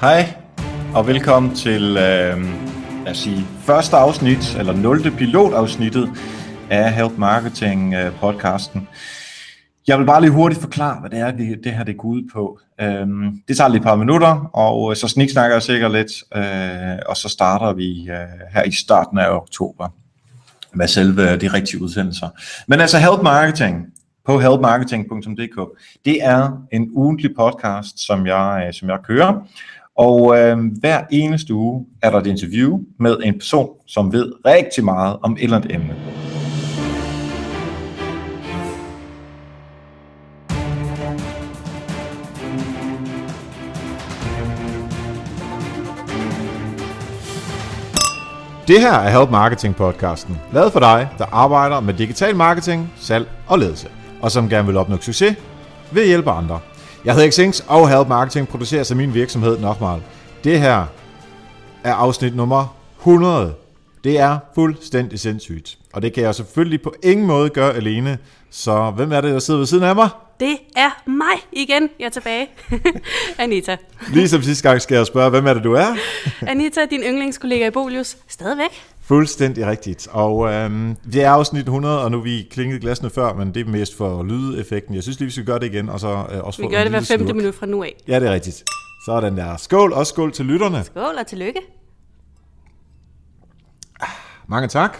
Hej, og velkommen til øh, lad os sige, første afsnit, eller 0. pilotafsnittet af Help Marketing øh, podcasten. Jeg vil bare lige hurtigt forklare, hvad det er, det, det her det går ud på. Øhm, det tager lige et par minutter, og øh, så sniksnakker jeg sikkert lidt, øh, og så starter vi øh, her i starten af oktober med selve øh, de rigtige udsendelser. Men altså Help Marketing på helpmarketing.dk, det er en ugentlig podcast, som jeg, øh, som jeg kører, og øh, hver eneste uge er der et interview med en person, som ved rigtig meget om et eller andet emne. Det her er Help Marketing podcasten, lavet for dig, der arbejder med digital marketing, salg og ledelse, og som gerne vil opnå succes ved at hjælpe andre. Jeg hedder Xings, og Help Marketing produceres af min virksomhed Nokmal. Det her er afsnit nummer 100. Det er fuldstændig sindssygt. Og det kan jeg selvfølgelig på ingen måde gøre alene. Så hvem er det, der sidder ved siden af mig? Det er mig igen. Jeg er tilbage. Anita. Ligesom sidste gang skal jeg spørge, hvem er det, du er? Anita, din yndlingskollega i Bolius. Stadigvæk. Fuldstændig rigtigt. Og øhm, det er afsnit 100, og nu vi klinget glasene før, men det er mest for lydeffekten. Jeg synes lige, vi skal gøre det igen, og så øh, også Vi få gør det hver femte minut fra nu af. Ja, det er rigtigt. Sådan der. Skål, og skål til lytterne. Skål og tillykke. Mange tak.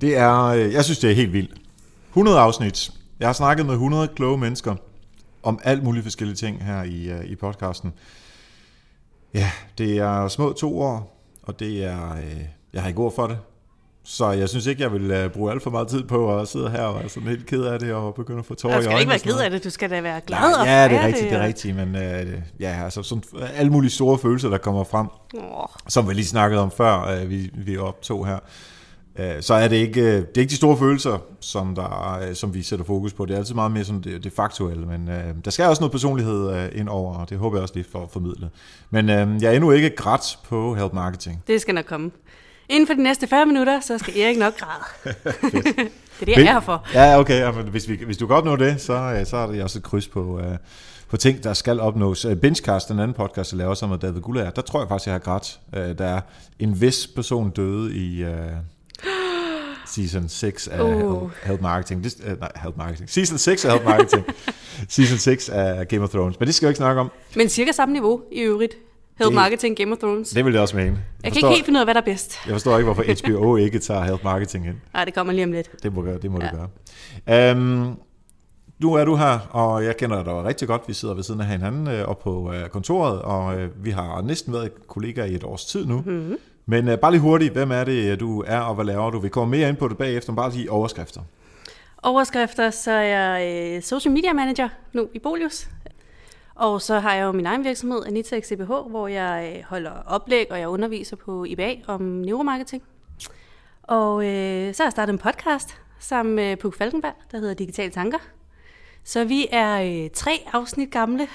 Det er, øh, jeg synes, det er helt vildt. 100 afsnit. Jeg har snakket med 100 kloge mennesker om alt muligt forskellige ting her i, øh, i podcasten. Ja, det er små to år, og det er, øh, jeg har ikke ord for det. Så jeg synes ikke, jeg vil øh, bruge alt for meget tid på at sidde her og være sådan helt ked af det og begynde at få tårer Du i skal øjnene. ikke være og sådan ked af det. Du skal da være glad og Ja, det er rigtigt, det er og- rigtigt, men øh, ja, altså sådan alle mulige store følelser, der kommer frem, Åh, som vi lige snakkede om før, øh, vi, vi optog her, øh, så er det ikke, øh, det er ikke de store følelser, som, der, øh, som vi sætter fokus på. Det er altid meget mere sådan det, det faktuelle, men øh, der skal også noget personlighed øh, ind over, og det håber jeg også lige for at formidle. Men øh, jeg er endnu ikke grædt på Help Marketing. det skal nok komme. Inden for de næste 40 minutter, så skal Erik nok græde. det er det, jeg er her for. Ja, okay, ja, men hvis, vi, hvis du kan opnå det, så, øh, så er det også et kryds på, øh, på ting, der skal opnås. Øh, Benchcast, den anden podcast, jeg laver sammen med David Gullager, der tror jeg faktisk, jeg har grædt. Øh, der er en vis person døde i øh, season 6 af Uh. Help, Marketing. Det, øh, nej, Help Marketing. Season 6 af Help Marketing. season 6 af Game of Thrones. Men det skal jeg ikke snakke om. Men cirka samme niveau i øvrigt. Help Det- Marketing, Game of Thrones. Det vil jeg også mene. Jeg kan forstår, ikke helt finde ud af, hvad der er bedst. jeg forstår ikke, hvorfor HBO ikke tager Help Marketing ind. Nej, det kommer lige om lidt. Det må, gøre, det, må Ja. det gøre. Um, nu er du her, og jeg kender dig rigtig godt. Vi sidder ved siden af hinanden øh, oppe på øh, kontoret, og øh, vi har næsten været kollegaer i et års tid nu. Mm-hmm. Men øh, bare lige hurtigt, hvem er det, øh, du er, og hvad laver du? Vi kommer mere ind på det bagefter, men bare lige overskrifter. Overskrifter, så er jeg øh, social media manager nu i Bolius. Og så har jeg jo min egen virksomhed, Anita XCBH, hvor jeg øh, holder oplæg, og jeg underviser på IBA om neuromarketing. Og øh, så har jeg startet en podcast sammen med Puk Falkenberg, der hedder Digitale Tanker. Så vi er øh, tre afsnit gamle.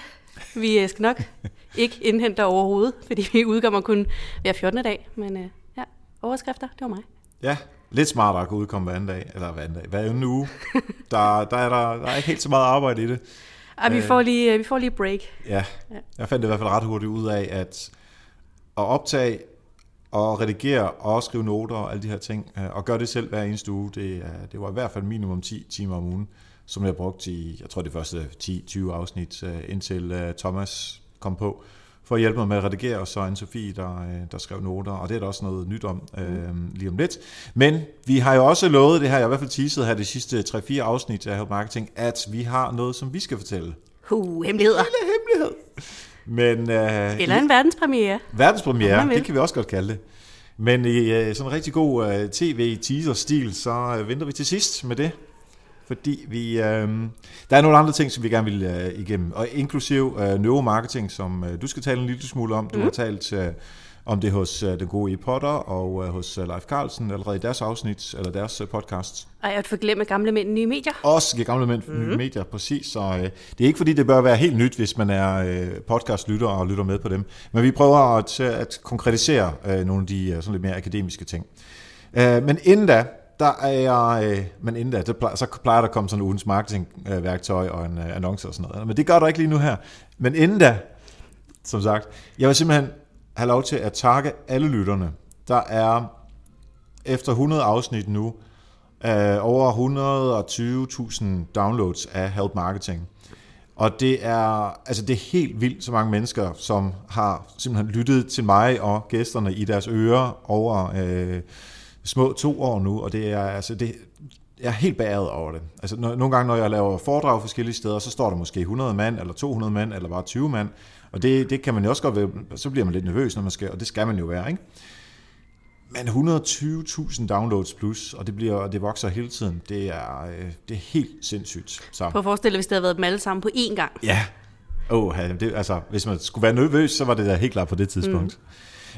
Vi øh, skal nok ikke indhente overhovedet, fordi vi udkommer kun hver 14. dag. Men øh, ja, overskrifter, det var mig. Ja, lidt smartere at kunne udkomme hver anden dag, eller hver anden dag, hver anden uge. Der, der, er der, der er ikke helt så meget arbejde i det. Ej, vi, Øh. får lige, øh, vi får lige break. Ja, jeg fandt det i hvert fald ret hurtigt ud af, at at optage og redigere og skrive noter og alle de her ting, øh, og gøre det selv hver eneste uge, det, det var i hvert fald minimum 10 timer om ugen, som jeg brugte i, jeg tror det første 10-20 afsnit, øh, indtil øh, Thomas kom på, for at hjælpe mig med at redigere, og så Anne-Sophie, der, øh, der skrev noter, og det er der også noget nyt om øh, lige om lidt. Men vi har jo også lovet, det har jeg i hvert fald teaset her de sidste 3-4 afsnit af Help Marketing, at vi har noget, som vi skal fortælle. Uh, hemmeligheder. hemmelighed. Men, øh, Eller en verdenspremiere. Verdenspremiere, det kan vi også godt kalde det. Men i øh, sådan en rigtig god øh, tv-teaser-stil, så øh, venter vi til sidst med det. Fordi vi, øh, der er nogle andre ting, som vi gerne vil øh, igennem. Og inklusiv øh, neuromarketing, som øh, du skal tale en lille smule om. Du Mhm. har talt øh, om det hos øh, den gode E. Potter og øh, hos øh, Leif Carlsen allerede i deres afsnit, eller deres øh, podcast. Ej, jeg vil glemme gamle mænd nye medier. Også giver gamle mænd mm-hmm. medier, præcis. Så øh, det er ikke fordi, det bør være helt nyt, hvis man er øh, podcastlytter og lytter med på dem. Men vi prøver at, at konkretisere øh, nogle af de øh, sådan lidt mere akademiske ting. Øh, men inden da, der er jeg, øh, men inden da, det plejer, så plejer der at komme sådan en ugens marketingværktøj og en øh, annonce og sådan noget. Men det gør der ikke lige nu her. Men inden da, som sagt. Jeg vil simpelthen have lov til at takke alle lytterne. Der er efter 100 afsnit nu øh, over 120.000 downloads af Help Marketing. Og det er, altså det er helt vildt så mange mennesker, som har simpelthen lyttet til mig og gæsterne i deres ører over øh, små to år nu, og det er, altså det, jeg er helt beæret over det. Altså, når, nogle gange, når jeg laver foredrag forskellige steder, så står der måske 100 mand, eller 200 mand, eller bare 20 mand, og det, det kan man jo også godt være, så bliver man lidt nervøs, når man skal, og det skal man jo være, ikke? Men 120.000 downloads plus, og det, bliver, det vokser hele tiden. Det er, øh, det er helt sindssygt. Så. Prøv at forestille dig, hvis det havde været dem alle sammen på én gang. Ja. Oh, det, altså, hvis man skulle være nervøs, så var det da helt klart på det tidspunkt. Mm.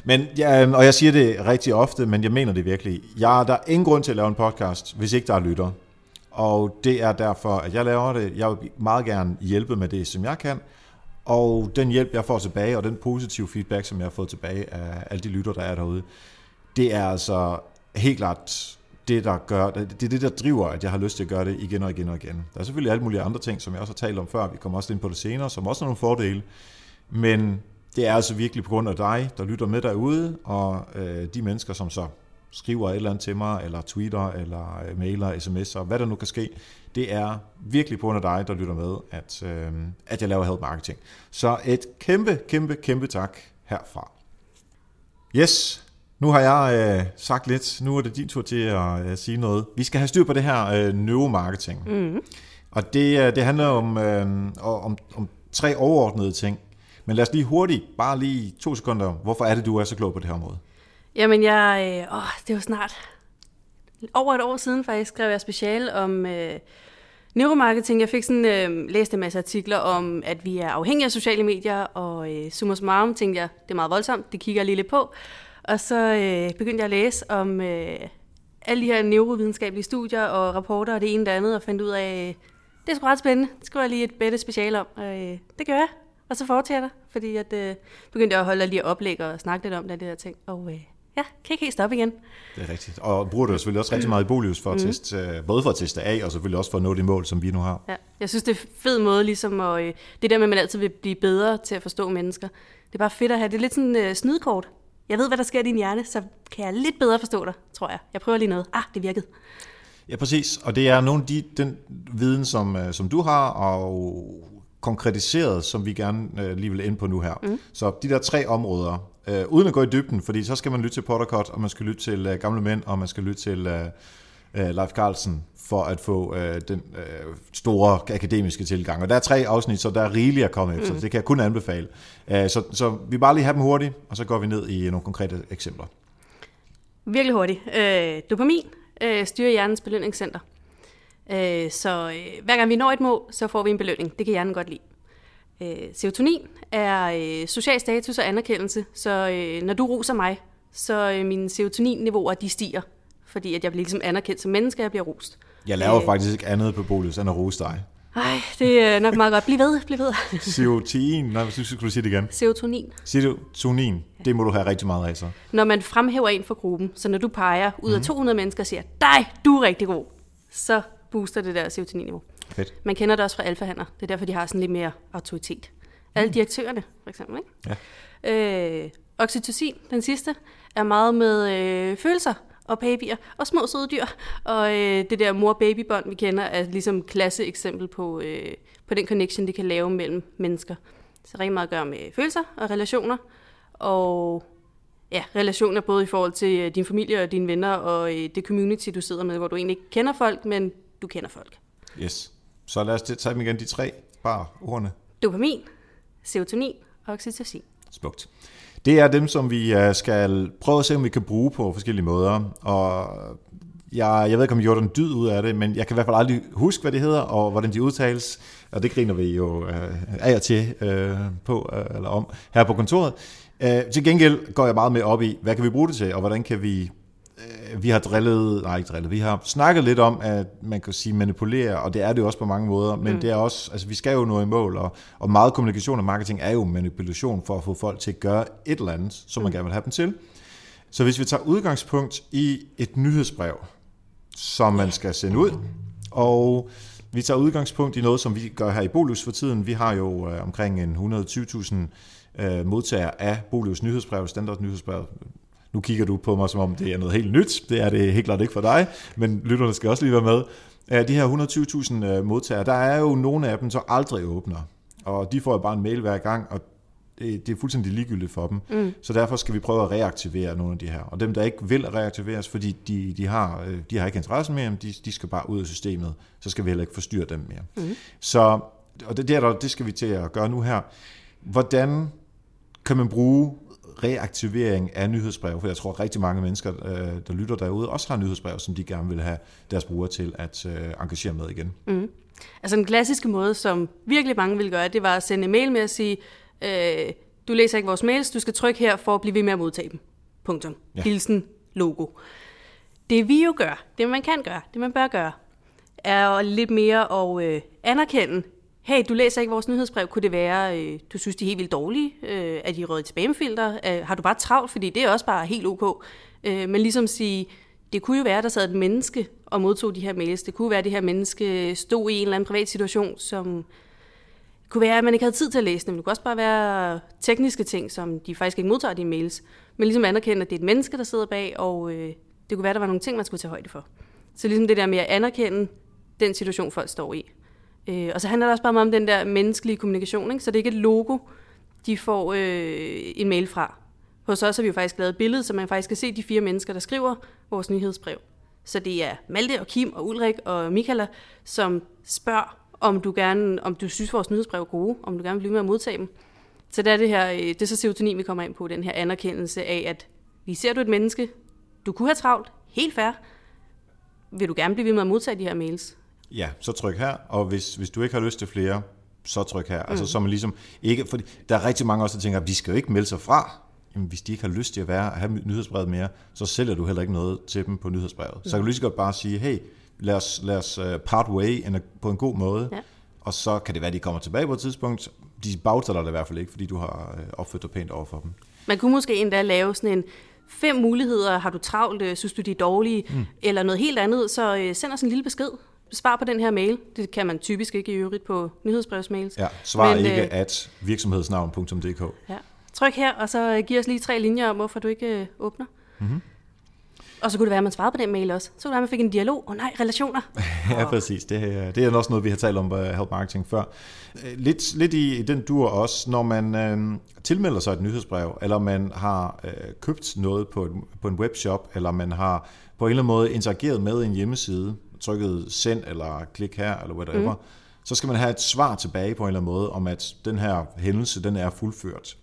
Men, ja, øhm, og jeg siger det rigtig ofte, men jeg mener det virkelig. Jeg, der er ingen grund til at lave en podcast, hvis ikke der er lytter. Og det er derfor, at jeg laver det. Jeg vil meget gerne hjælpe med det, som jeg kan. Og den hjælp, jeg får tilbage, og den positive feedback, som jeg har fået tilbage af alle de lytter, der er derude, det er altså helt klart det, der gør, det er det, der driver, at jeg har lyst til at gøre det igen og igen og igen. Der er selvfølgelig alle mulige andre ting, som jeg også har talt om før, vi kommer også ind på det senere, som også har nogle fordele, men det er altså virkelig på grund af dig, der lytter med derude, og øh, de mennesker, som så skriver et eller andet til mig, eller tweeter, eller øh, mailer, sms'er, hvad der nu kan ske, det er virkelig på grund af dig, der lytter med, at, øh, at jeg laver help marketing. Så et kæmpe, kæmpe, kæmpe tak herfra. Yes, nu har jeg øh, sagt lidt. Nu er det din tur til at øh, sige noget. Vi skal have styr på det her øh, neuromarketing. Mm. Og det, øh, det handler om, øh, om, om tre overordnede ting. Men lad os lige hurtigt, bare lige to sekunder. Hvorfor er det, du er så klog på det her område? Jamen, jeg, øh, åh, det var snart over et år siden faktisk, skrev jeg special om øh, neuromarketing. Jeg fik sådan, øh, læst en masse artikler om, at vi er afhængige af sociale medier, og øh, summa summarum tænkte jeg, det er meget voldsomt, det kigger jeg lige lidt på. Og så øh, begyndte jeg at læse om øh, alle de her neurovidenskabelige studier og rapporter og det ene og det andet, og fandt ud af, øh, det er sgu ret spændende, det skulle jeg lige et bedre special om. Og, øh, det gør jeg, og så fortsætter fordi at, øh, begyndte jeg at holde lige oplæg og snakke lidt om det, det der ting. Og øh, ja, kan ikke helt stoppe igen. Det er rigtigt. Og bruger du selvfølgelig også rigtig meget i Bolius for at mm. teste, øh, både for at teste af, og selvfølgelig også for at nå de mål, som vi nu har. Ja, jeg synes, det er en fed måde, ligesom at, øh, det der med, at man altid vil blive bedre til at forstå mennesker. Det er bare fedt at have, det er lidt sådan øh, snydkort jeg ved, hvad der sker i din hjerne, så kan jeg lidt bedre forstå dig, tror jeg. Jeg prøver lige noget. Ah, det virkede. Ja, præcis. Og det er nogle af de, den viden, som, som du har, og konkretiseret, som vi gerne øh, lige vil ind på nu her. Mm. Så de der tre områder, øh, uden at gå i dybden, fordi så skal man lytte til Pottercut, og man skal lytte til øh, Gamle Mænd, og man skal lytte til øh, øh Leif Carlsen for at få øh, den øh, store akademiske tilgang. Og der er tre afsnit, så der er rigeligt at komme efter. Mm. Det kan jeg kun anbefale. Uh, så, så vi bare lige have dem hurtigt, og så går vi ned i nogle konkrete eksempler. Virkelig hurtigt. Øh, dopamin øh, styrer hjernens belønningscenter. Øh, så øh, hver gang vi når et mål, så får vi en belønning. Det kan hjernen godt lide. Øh, serotonin er øh, social status og anerkendelse, så øh, når du roser mig, så øh, mine serotoninniveauer de stiger, fordi at jeg bliver ligesom anerkendt som menneske, og jeg bliver rost. Jeg laver øh, faktisk ikke andet på Bolius end at rose dig. Nej, det er nok meget godt. Bliv ved, bliv ved. Serotonin, nej, hvis du skulle sige det igen. Serotonin. Serotonin, det må du have rigtig meget af så. Når man fremhæver en for gruppen, så når du peger ud af 200 mhm. mennesker og siger, dig, du er rigtig god, så booster det der serotonin-niveau. Fedt. Man kender det også fra alfahander. Det er derfor, de har sådan lidt mere autoritet. Alle mm. direktørerne, for eksempel. Ikke? Ja. Øh, oxytocin, den sidste, er meget med øh, følelser og babyer og små søde dyr. Og øh, det der mor-baby-bånd, vi kender, er ligesom klasse eksempel på, øh, på den connection, det kan lave mellem mennesker. Så rigtig meget at gøre med følelser og relationer. Og ja, relationer både i forhold til øh, din familie og dine venner og øh, det community, du sidder med, hvor du egentlig ikke kender folk, men du kender folk. Yes. Så lad os tage dem igen, de tre bare ordene. Dopamin, serotonin og oxytocin. Smukt. Det er dem, som vi øh, skal prøve at se, om vi kan bruge på forskellige måder. Og jeg, jeg ved ikke, om vi gjorde en dyd ud af det, men jeg kan i hvert fald aldrig huske, hvad det hedder, og hvordan de udtales. Og det griner vi jo øh, af og til øh, på, øh, eller om, her på kontoret. Øh, til gengæld går jeg meget med op i, hvad kan vi bruge det til, og hvordan kan vi vi har drillet, nej ikke drillet, vi har snakket lidt om, at man kan sige manipulere, og det er det jo også på mange måder, men mm. det er også, altså vi skal jo nå i mål, og, og meget kommunikation og marketing er jo manipulation for at få folk til at gøre et eller andet, som man mm. gerne vil have dem til. Så hvis vi tager udgangspunkt i et nyhedsbrev, som man skal sende ud, og vi tager udgangspunkt i noget, som vi gør her i Bolus for tiden. Vi har jo øh, omkring en 120.000 øh, modtager af Bolius nyhedsbrev, standard nyhedsbrev. Nu kigger du på mig, som om det er noget helt nyt. Det er det helt klart ikke for dig, men lytterne skal også lige være med. Af de her 120.000 øh, modtagere, der er jo nogle af dem, så aldrig åbner. Og de får jo bare en mail hver gang, og det, det er fuldstændig ligegyldigt for dem. Mm. Så derfor skal vi prøve at reaktivere nogle af de her. Og dem, der ikke vil reaktiveres, fordi de, de, har, øh, de har ikke interesse mere, de, de skal bare ud af systemet, så skal vi heller ikke forstyrre dem mere. Mm. Så og det, det, der, det skal vi til at gøre nu her. Hvordan kan man bruge reaktivering af nyhedsbrev, for jeg tror at rigtig mange mennesker, øh, der lytter derude, også har nyhedsbrev, som de gerne vil have deres brugere til at øh, engagere med igen. Mm. Altså den klassiske måde, som virkelig mange vil gøre, det var at sende en mail med at sige, øh, du læser ikke vores mails, du skal trykke her for at blive ved med at modtage dem. Punktum. Ja. Hilsen, logo. Det vi jo gør, det man kan gøre, det man bør gøre, er lidt mere at øh, anerkende, hey, du læser ikke vores nyhedsbrev, kunne det være, øh, du synes, de er helt vildt dårlige, øh, at de røget i spamfilter, øh, har du bare travlt, fordi det er også bare helt ok. Øh, men ligesom sige, det kunne jo være, der sad et menneske og modtog de her mails. Det kunne være, at det her menneske stod i en eller anden privat situation, som kunne være, at man ikke havde tid til at læse dem. Det kunne også bare være tekniske ting, som de faktisk ikke modtager de mails. Men ligesom anerkende, at det er et menneske, der sidder bag, og øh, det kunne være, at der var nogle ting, man skulle tage højde for. Så ligesom det der med at anerkende den situation, folk står i. Øh, og så handler det også bare om den der menneskelige kommunikation, ikke? så det er ikke et logo, de får øh, en mail fra. Hos os har vi jo faktisk lavet et billede, så man faktisk kan se de fire mennesker, der skriver vores nyhedsbrev. Så det er Malte og Kim og Ulrik og Michaela, som spørger, om du gerne, om du synes, vores nyhedsbrev er gode, om du gerne vil blive med at modtage dem. Så det er det her, øh, det er så serotonin, vi kommer ind på, den her anerkendelse af, at vi ser du et menneske, du kunne have travlt, helt fair, vil du gerne blive ved med at modtage de her mails? Ja, så tryk her, og hvis, hvis du ikke har lyst til flere, så tryk her. Altså, mm. Altså så man ligesom ikke, fordi der er rigtig mange også, der tænker, at de skal jo ikke melde sig fra. Jamen, hvis de ikke har lyst til at være, at have nyhedsbrevet mere, så sælger du heller ikke noget til dem på nyhedsbrevet. Mm. Så kan du lige så godt bare sige, hey, lad os, lad os uh, part way på en god måde, ja. og så kan det være, at de kommer tilbage på et tidspunkt. De bagtaler det i hvert fald ikke, fordi du har uh, opført dig pænt over for dem. Man kunne måske endda lave sådan en fem muligheder, har du travlt, øh, synes du de er dårlige, mm. eller noget helt andet, så send os en lille besked. Svar på den her mail. Det kan man typisk ikke i øvrigt på nyhedsbrevsmails. Ja, svar Men, ikke øh, at virksomhedsnavn.dk. Ja. Tryk her, og så giv os lige tre linjer om, hvorfor du ikke øh, åbner. Mm-hmm. Og så kunne det være, at man svarede på den mail også. Så kunne det være, at man fik en dialog. Åh oh, nej, relationer. ja, præcis. Det, det er også noget, vi har talt om på Help Marketing før. Øh, lidt, lidt i, i den dur også, når man øh, tilmelder sig et nyhedsbrev, eller man har øh, købt noget på, på en webshop, eller man har på en eller anden måde interageret med en hjemmeside, trykket send eller klik her, eller whatever, mm. så skal man have et svar tilbage på en eller anden måde, om at den her hændelse, den er fuldført.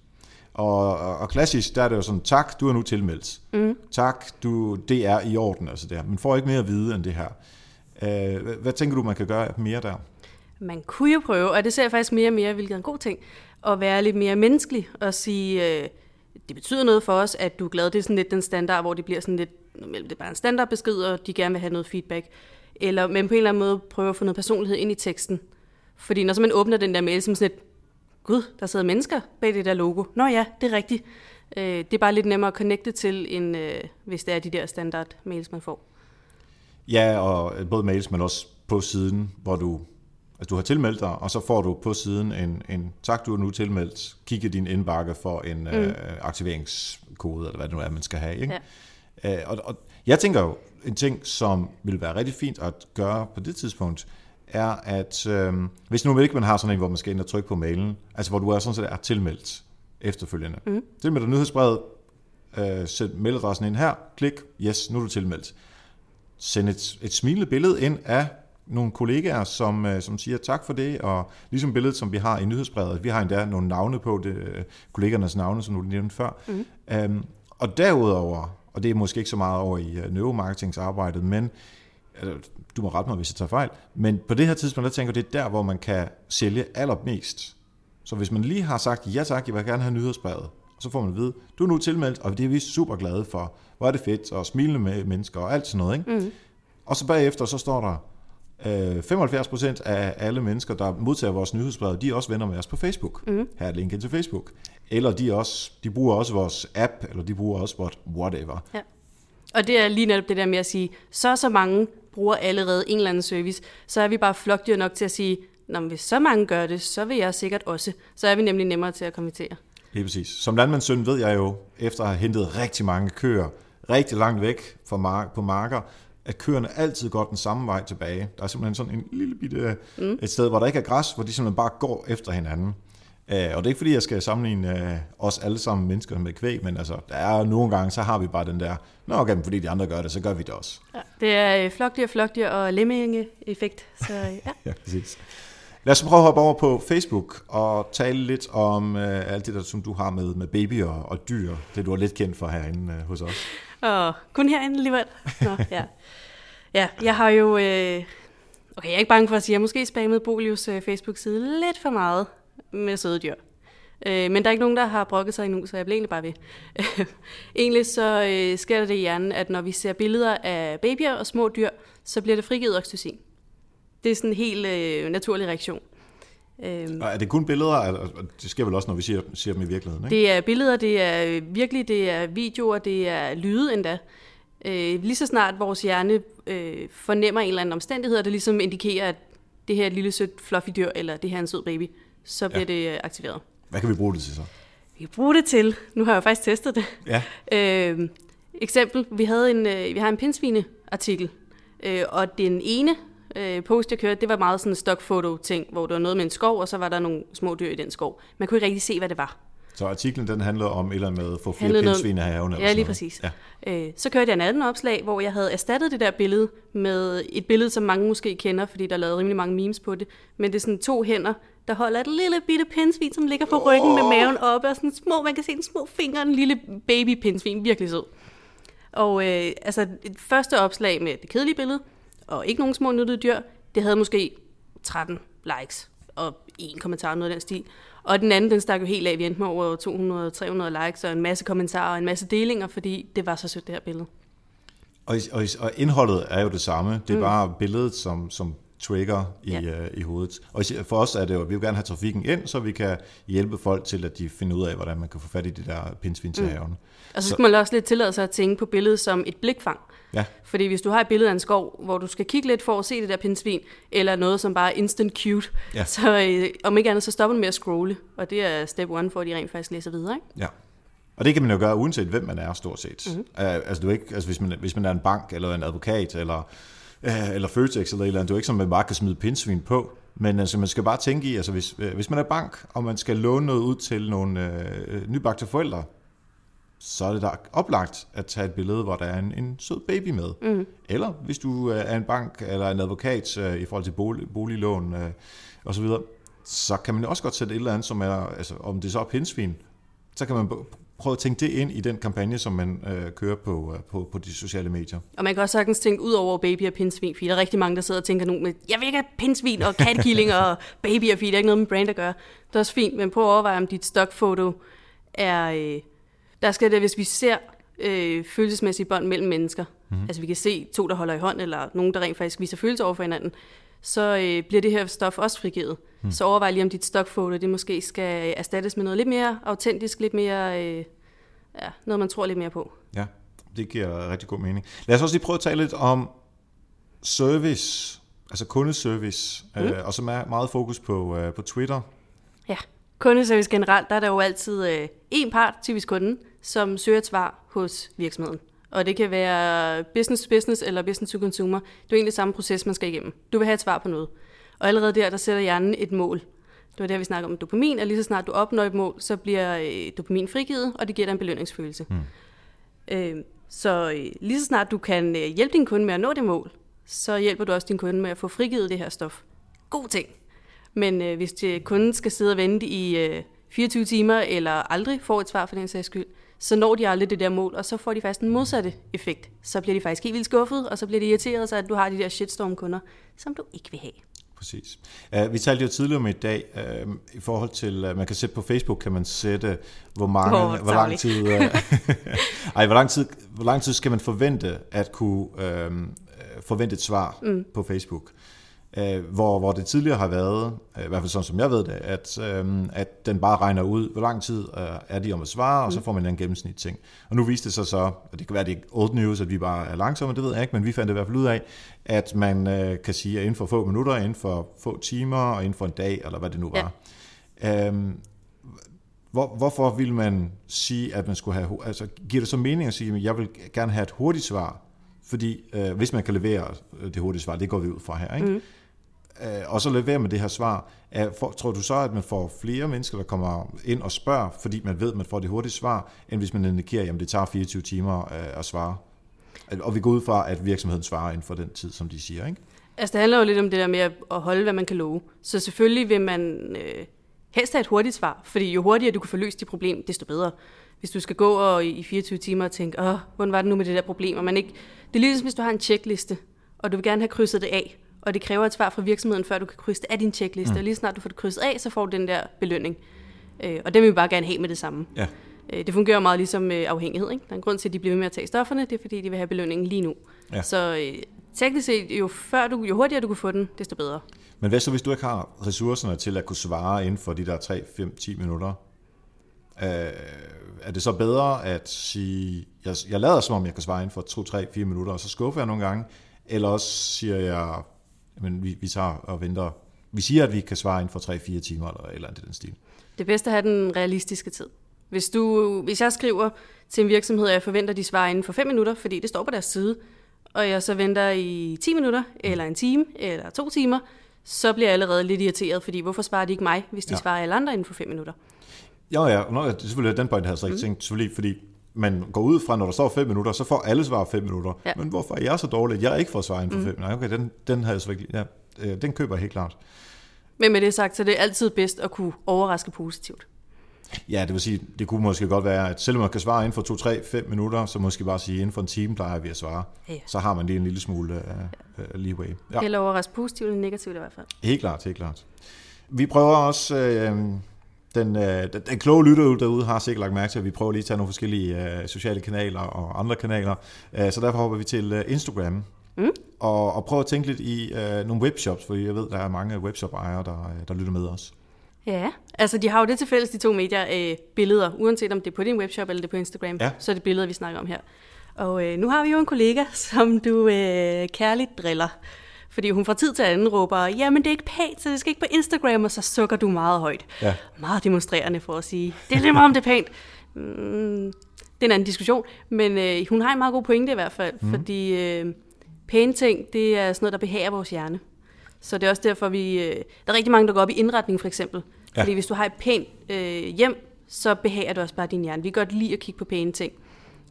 Og, og klassisk, der er det jo sådan, tak, du er nu tilmeldt. Mm. Tak, du, det er i orden, altså der. Man får ikke mere at vide end det her. Uh, hvad, hvad tænker du, man kan gøre mere der? Man kunne jo prøve, og det ser jeg faktisk mere og mere, hvilket er en god ting, at være lidt mere menneskelig og sige, uh, det betyder noget for os, at du er glad. Det er sådan lidt den standard, hvor det bliver sådan lidt, det er bare en standardbesked, og de gerne vil have noget feedback. Eller, men på en eller anden måde prøve at få noget personlighed ind i teksten. Fordi når så man åbner den der mail, som sådan et, gud, der sidder mennesker bag det der logo. Nå ja, det er rigtigt. Øh, det er bare lidt nemmere at connecte til, end øh, hvis det er de der standard mails, man får. Ja, og både mails, men også på siden, hvor du, altså du har tilmeldt dig, og så får du på siden en, en tak, du er nu tilmeldt, kigge din indbakke for en mm. øh, aktiveringskode, eller hvad det nu er, man skal have. Ikke? Ja. Øh, og, og jeg tænker jo, en ting, som vil være rigtig fint at gøre på det tidspunkt, er, at øh, hvis nu ikke man har sådan en, hvor man skal ind og trykke på mailen, altså hvor du er sådan set er tilmeldt efterfølgende. Mm. Tilmeldt nyhedsbrevet, øh, sæt mailadressen ind her, klik, yes, nu er du tilmeldt. Send et, et smilende billede ind af nogle kollegaer, som, øh, som siger tak for det, og ligesom billedet, som vi har i nyhedsbrevet, vi har endda nogle navne på det, øh, kollegernes navne, som du nævnte før. Mm. Øhm, og derudover, og det er måske ikke så meget over i uh, neuromarketingsarbejdet, men du må rette mig, hvis jeg tager fejl, men på det her tidspunkt, der tænker jeg, det er der, hvor man kan sælge allermest. Så hvis man lige har sagt, ja tak, jeg vil gerne have nyhedsbrevet, så får man at vide, du er nu tilmeldt, og det er vi super glade for. Hvor er det fedt, og smilende med mennesker og alt sådan noget. Ikke? Mm. Og så bagefter, så står der, 75% øh, af alle mennesker, der modtager vores nyhedsbrev, de er også venner med os på Facebook. Mm. Her er linket til Facebook. Eller de, også, de bruger også vores app, eller de bruger også vores whatever. Ja. Og det er lige netop det der med at sige, så så mange bruger allerede en eller anden service, så er vi bare flokdyr nok til at sige, Nå, hvis så mange gør det, så vil jeg sikkert også. Så er vi nemlig nemmere til at konvertere. Lige præcis. Som landmandssøn ved jeg jo, efter at have hentet rigtig mange køer, rigtig langt væk fra mark, på marker, at køerne altid går den samme vej tilbage. Der er simpelthen sådan en lille bitte, mm. et sted, hvor der ikke er græs, hvor de simpelthen bare går efter hinanden. Uh, og det er ikke fordi, jeg skal sammenligne uh, os alle sammen mennesker med kvæg, men altså, der er nogle gange, så har vi bare den der, nå okay, fordi de andre gør det, så gør vi det også. Ja, det er flokdyr, flokdyr og lemming-effekt. Så, ja. ja, præcis. Lad os prøve at hoppe over på Facebook og tale lidt om uh, alt det der, som du har med, med babyer og dyr. Det du er lidt kendt for herinde uh, hos os. Og kun herinde alligevel. Nå, ja. ja, jeg har jo... Øh... Okay, jeg er ikke bange for at sige, at jeg måske spammede Bolius øh, Facebook-side lidt for meget med søde dyr. Øh, men der er ikke nogen, der har brokket sig endnu, så jeg bliver egentlig bare ved. egentlig så øh, sker der det i hjernen, at når vi ser billeder af babyer og små dyr, så bliver det frigivet oxytocin. Det er sådan en helt øh, naturlig reaktion. Øhm, og er det kun billeder? Det sker vel også, når vi ser, ser dem i virkeligheden, ikke? Det er billeder, det er virkelig, det er videoer, det er lyde endda. Øh, lige så snart vores hjerne øh, fornemmer en eller anden omstændighed, og det ligesom indikerer, at det her er et lille sødt fluffy dyr, eller det her er en sød baby, så bliver ja. det aktiveret. Hvad kan vi bruge det til så? Vi kan bruge det til, nu har jeg faktisk testet det. Ja. Øh, eksempel, vi havde en, øh, vi har en pindsvine-artikel, øh, og den ene øh, post, jeg kørte, det var meget sådan en stockfoto-ting, hvor der var noget med en skov, og så var der nogle små dyr i den skov. Man kunne ikke rigtig se, hvad det var. Så artiklen den handler om eller med at få flere pindsvin af haven? Ja, lige præcis. Ja. Øh, så kørte jeg en anden opslag, hvor jeg havde erstattet det der billede med et billede, som mange måske kender, fordi der er lavet rimelig mange memes på det. Men det er sådan to hænder, der holder et lille bitte pindsvin, som ligger på ryggen oh. med maven oppe, og sådan små, man kan se en små fingre, en lille baby pindsvin, virkelig sød. Og øh, altså, et første opslag med det kedelige billede, og ikke nogen små nyttede dyr, det havde måske 13 likes og en kommentar, noget af den stil. Og den anden, den stak jo helt af. Vi endte med over 200-300 likes og en masse kommentarer og en masse delinger, fordi det var så sødt, det her billede. Og, og, og indholdet er jo det samme. Det er mm. bare billedet, som, som trigger i, ja. øh, i hovedet. Og for os er det jo, at vi vil gerne have trafikken ind, så vi kan hjælpe folk til, at de finder ud af, hvordan man kan få fat i de der pindsvin til mm. haven. Og så skal man også lidt tillade sig at tænke på billedet som et blikfang. Ja. Fordi hvis du har et billede af en skov, hvor du skal kigge lidt for at se det der pindsvin, eller noget som bare er instant cute, ja. så øh, om ikke andet, så stopper du med at scrolle. Og det er step one, for at de rent faktisk læser videre. Ikke? Ja. Og det kan man jo gøre, uanset hvem man er, stort set. Mm-hmm. Uh, altså, du ikke, altså hvis, man, hvis man er en bank, eller en advokat, eller, eller Føtex, eller et eller andet, det er jo ikke som, man bare kan smide pindsvin på. Men altså, man skal bare tænke i, altså hvis, uh, hvis man er bank, og man skal låne noget ud til nogle uh, nybagte forældre, så er det da oplagt at tage et billede, hvor der er en, en sød baby med. Mm. Eller hvis du er en bank eller en advokat uh, i forhold til bolig, boliglån uh, osv., så, så kan man også godt sætte et eller andet, som er, altså om det så er pindsvin, så kan man prøve at tænke det ind i den kampagne, som man øh, kører på, øh, på, på de sociale medier. Og man kan også sagtens tænke ud over baby og pindsvin, fordi der er rigtig mange, der sidder og tænker nu med, jeg vil ikke have pindsvin og katkilling og baby, fordi det er ikke noget med brand at gøre. Det er også fint, men prøv at overveje, om dit stockfoto er... Øh, der skal det, hvis vi ser øh, følelsesmæssige bånd mellem mennesker, mm. altså vi kan se to, der holder i hånd, eller nogen, der rent faktisk viser følelser over for hinanden, så øh, bliver det her stof også frigivet. Mm. Så overvej lige, om dit stockfoto, det måske skal erstattes med noget lidt mere autentisk, lidt mere, øh, ja, noget man tror lidt mere på. Ja, det giver rigtig god mening. Lad os også lige prøve at tale lidt om service, altså kundeservice, mm. øh, og som er meget fokus på, øh, på Twitter. Ja, kundeservice generelt, der er der jo altid øh, en part, typisk kunden, som søger et svar hos virksomheden. Og det kan være business to business eller business to consumer. Det er egentlig samme proces, man skal igennem. Du vil have et svar på noget. Og allerede der, der sætter hjernen et mål. Det var der, vi snakker om dopamin, og lige så snart du opnår et mål, så bliver øh, dopamin frigivet, og det giver dig en belønningsfølelse. Mm. Øh, så øh, lige så snart du kan øh, hjælpe din kunde med at nå det mål, så hjælper du også din kunde med at få frigivet det her stof. God ting. Men øh, hvis det, kunden skal sidde og vente i øh, 24 timer, eller aldrig får et svar for den sags skyld, så når de aldrig det der mål, og så får de faktisk den modsatte effekt. Så bliver de faktisk helt vildt skuffet, og så bliver de irriteret, så at du har de der shitstorm-kunder, som du ikke vil have. Præcis. Uh, vi talte jo tidligere om i dag, uh, i forhold til, uh, man kan sætte på Facebook, kan man sætte, hvor mange, oh, hvor lang tid, uh, ej, hvor lang tid, hvor lang tid skal man forvente at kunne uh, forvente et svar mm. på Facebook. Øh, hvor, hvor det tidligere har været, øh, i hvert fald sådan som jeg ved det, at, øh, at den bare regner ud, hvor lang tid øh, er de om at svare, og så mm. får man en gennemsnit ting. Og nu viste det sig så, at det kan være, det er old news, at vi bare er langsomme, det ved jeg ikke, men vi fandt det i hvert fald ud af, at man øh, kan sige, at inden for få minutter, inden for få timer, og inden for en dag, eller hvad det nu var. Ja. Øhm, Hvor, hvorfor vil man sige, at man skulle have... Altså, giver det så mening at sige, at jeg vil gerne have et hurtigt svar? Fordi øh, hvis man kan levere det hurtige svar, det går vi ud fra her, ikke? Mm. Øh, og så levere med det her svar. Tror du så, at man får flere mennesker, der kommer ind og spørger, fordi man ved, at man får det hurtige svar, end hvis man indikerer, at det tager 24 timer øh, at svare? Og vi går ud fra, at virksomheden svarer inden for den tid, som de siger, ikke? Altså, det handler jo lidt om det der med at holde, hvad man kan love. Så selvfølgelig vil man øh, helst have et hurtigt svar, fordi jo hurtigere du kan få løst dit problem, desto bedre. Hvis du skal gå og i 24 timer og tænke, åh, hvordan var det nu med det der problem? Og man ikke... Det er ligesom, hvis du har en checkliste, og du vil gerne have krydset det af, og det kræver et svar fra virksomheden, før du kan krydse det af din checkliste. Mm. Og lige snart du får det krydset af, så får du den der belønning. Øh, og det vil vi bare gerne have med det samme. Ja. Øh, det fungerer meget ligesom øh, afhængighed. Ikke? Der er en grund til, at de bliver ved med at tage stofferne, det er fordi, de vil have belønningen lige nu. Ja. Så øh, teknisk set, jo, før du, jo hurtigere du kan få den, desto bedre. Men hvad så, hvis du ikke har ressourcerne til at kunne svare inden for de der 3, 5, 10 minutter? Øh, er det så bedre at sige, jeg, jeg lader som om, jeg kan svare inden for 2, 3, 4 minutter, og så skuffer jeg nogle gange, eller også siger jeg, men vi, vi tager og venter. Vi siger, at vi kan svare inden for 3-4 timer, eller eller andet den stil. Det bedste er at have den realistiske tid. Hvis, du, hvis jeg skriver til en virksomhed, at jeg forventer, at de svarer inden for 5 minutter, fordi det står på deres side, og jeg så venter i 10 minutter, eller en time, eller to timer, så bliver jeg allerede lidt irriteret, fordi hvorfor svarer de ikke mig, hvis de ja. svarer alle andre inden for 5 minutter? Ja, ja, Nå, det er selvfølgelig den point, jeg havde så ikke mm. tænkt, selvfølgelig, fordi man går ud fra, når der står 5 minutter, så får alle svar 5 minutter. Ja. Men hvorfor er jeg så dårlig, at jeg ikke får svar inden for 5 mm. minutter? Okay, den, den, har jeg så ikke, ja, øh, den køber jeg helt klart. Men med det sagt, så det er altid bedst at kunne overraske positivt. Ja, det vil sige, det kunne måske godt være, at selvom man kan svare inden for 2, 3, 5 minutter, så måske bare sige, inden for en time plejer vi at svare. Ja. Så har man lige en lille smule uh, uh, leeway. Ja. Eller overraske positivt eller negativt i hvert fald. Helt klart, helt klart. Vi prøver også, uh, den, uh, den, den kloge lytter derude har sikkert lagt mærke til, at vi prøver lige at tage nogle forskellige uh, sociale kanaler og andre kanaler. Uh, så derfor hopper vi til uh, Instagram. Mm. Og, og prøve at tænke lidt i uh, nogle webshops, for jeg ved, der er mange webshop-ejere, der, der lytter med os. Ja, altså de har jo det til fælles, de to medier, øh, billeder, uanset om det er på din webshop eller det er på Instagram, ja. så er det billeder, vi snakker om her. Og øh, nu har vi jo en kollega, som du øh, kærligt driller, fordi hun fra tid til anden råber, jamen det er ikke pænt, så det skal ikke på Instagram, og så sukker du meget højt. Ja. Meget demonstrerende for at sige, det er lige meget om det er pænt. Mm, det er en anden diskussion, men øh, hun har en meget god pointe i hvert fald, mm. fordi øh, pæne ting, det er sådan noget, der behager vores hjerne. Så det er også derfor, vi... Øh, der er rigtig mange, der går op i indretning for eksempel. Ja. Fordi hvis du har et pænt øh, hjem, så behager det også bare din hjerne. Vi kan godt lide at kigge på pæne ting.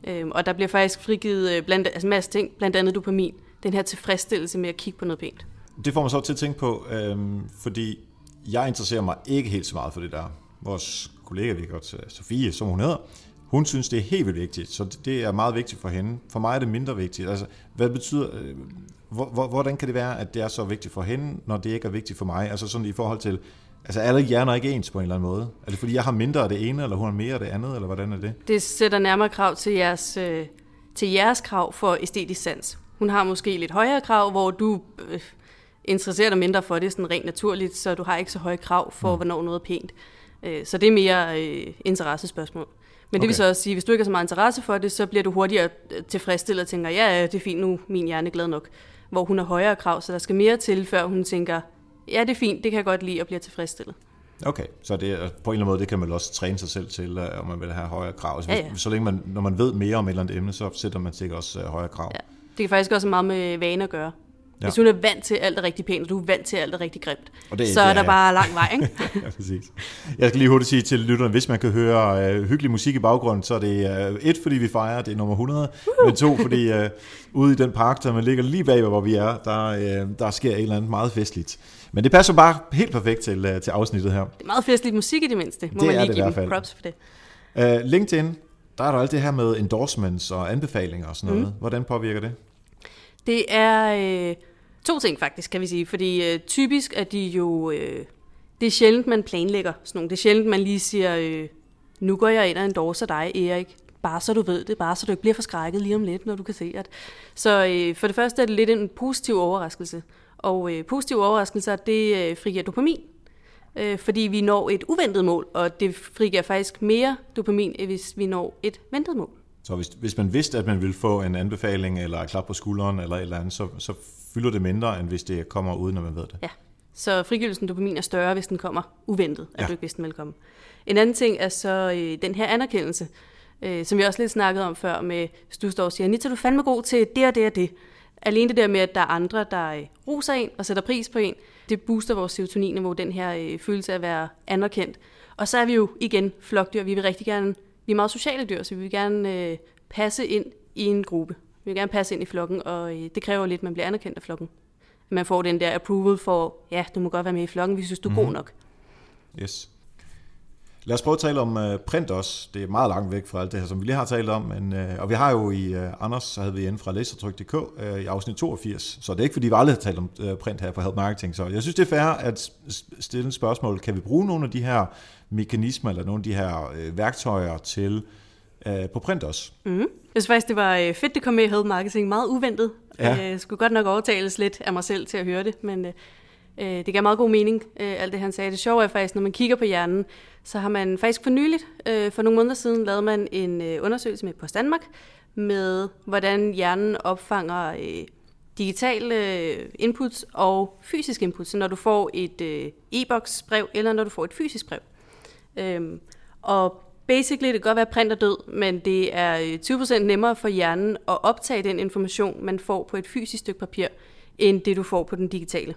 Øhm, og der bliver faktisk frigivet øh, blandt, altså en masse ting, blandt andet dopamin. Den her tilfredsstillelse med at kigge på noget pænt. Det får man så til at tænke på, øh, fordi jeg interesserer mig ikke helt så meget for det der. Vores kollega, vi godt, Sofie, som hun hedder, hun synes, det er helt vildt vigtigt, så det er meget vigtigt for hende. For mig er det mindre vigtigt. Altså, hvad betyder, øh, hvordan kan det være, at det er så vigtigt for hende, når det ikke er vigtigt for mig? Altså sådan i forhold til, altså alle hjerner er ikke ens på en eller anden måde. Er det fordi, jeg har mindre af det ene, eller hun har mere af det andet, eller hvordan er det? Det sætter nærmere krav til jeres, øh, til jeres krav for æstetisk sans. Hun har måske lidt højere krav, hvor du øh, interesserer dig mindre for det sådan rent naturligt, så du har ikke så høje krav for, mm. hvornår noget er pænt. Øh, så det er mere øh, interessespørgsmål. Men okay. det vil så også sige, hvis du ikke har så meget interesse for det, så bliver du hurtigere øh, tilfredsstillet og tænker, ja, det er fint nu, min hjerne er glad nok hvor hun har højere krav, så der skal mere til, før hun tænker, ja, det er fint, det kan jeg godt lide, og bliver tilfredsstillet. Okay, så det på en eller anden måde, det kan man også træne sig selv til, øh, om man vil have højere krav. Altså, ja, ja. Så længe man, når man ved mere om et eller andet emne, så sætter man sikkert også uh, højere krav. Ja. Det kan faktisk også meget med vane at gøre. Ja. Hvis hun er vant til alt er rigtig pænt, og du er vant til alt er rigtig grimt, og det, så det er, er der bare lang vej, ikke? ja, præcis. Jeg skal lige hurtigt sige til lytterne, hvis man kan høre uh, hyggelig musik i baggrunden, så er det uh, et, fordi vi fejrer, det er nummer 100, uh-huh. men to, fordi uh, ude i den park, der man ligger lige bag, hvor vi er, der, uh, der sker et eller andet meget festligt. Men det passer bare helt perfekt til, uh, til afsnittet her. Det er meget festligt musik i det mindste, må det man lige give dem props for det. Uh, LinkedIn, der er der alt det her med endorsements og anbefalinger og sådan noget. Mm. Hvordan påvirker det? Det er... Øh To ting faktisk, kan vi sige. Fordi øh, typisk er de jo... Øh, det er sjældent, man planlægger sådan nogle. Det er sjældent, man lige siger, øh, nu går jeg ind og endorser dig, Erik. Bare så du ved det, bare så du ikke bliver forskrækket lige om lidt, når du kan se at... Så øh, for det første er det lidt en positiv overraskelse. Og øh, positive overraskelser, det øh, frigiver dopamin. Øh, fordi vi når et uventet mål, og det frigiver faktisk mere dopamin, hvis vi når et ventet mål. Så hvis, hvis man vidste, at man ville få en anbefaling, eller et klap på skulderen, eller et eller andet, så, så fylder det mindre, end hvis det kommer uden, at man ved det. Ja, Så frigivelsen af dopamin er større, hvis den kommer uventet, at Ja. du ikke vidste, den ville komme. En anden ting er så øh, den her anerkendelse, øh, som vi også lidt snakkede om før med, hvis du står og siger, Anita, du er fandme god til det og det og det. Alene det der med, at der er andre, der øh, roser en og sætter pris på en, det booster vores serotoninniveau, den her øh, følelse af at være anerkendt. Og så er vi jo igen flokdyr. Vi vil rigtig gerne, vi er meget sociale dyr, så vi vil gerne øh, passe ind i en gruppe. Vi vil gerne passe ind i flokken, og øh, det kræver lidt, at man bliver anerkendt af flokken. At man får den der approval for, ja, du må godt være med i flokken, vi synes, du er god nok. Yes. Lad os prøve at tale om uh, print også. Det er meget langt væk fra alt det her, som vi lige har talt om. Men, uh, og vi har jo i uh, Anders, så havde vi inde fra læsertryk.dk uh, i afsnit 82. Så det er ikke, fordi vi aldrig har talt om uh, print her på Help Marketing. Så jeg synes, det er fair at stille et spørgsmål. Kan vi bruge nogle af de her mekanismer, eller nogle af de her uh, værktøjer til uh, på print også? Mm. Jeg synes faktisk, det var øh, fedt, det kom med i Health Marketing. Meget uventet. Ja. Jeg skulle godt nok overtales lidt af mig selv til at høre det, men øh, øh, det gav meget god mening, øh, alt det han sagde. Det sjove er faktisk, når man kigger på hjernen, så har man faktisk for nyligt, øh, for nogle måneder siden, lavet man en øh, undersøgelse med Post Danmark, med hvordan hjernen opfanger øh, digitale øh, inputs og fysiske inputs, så når du får et øh, e-boks brev, eller når du får et fysisk brev. Øhm, og basically, det kan godt være, print er død, men det er øh, 20% nemmere for hjernen at optage den information, man får på et fysisk stykke papir, end det, du får på den digitale.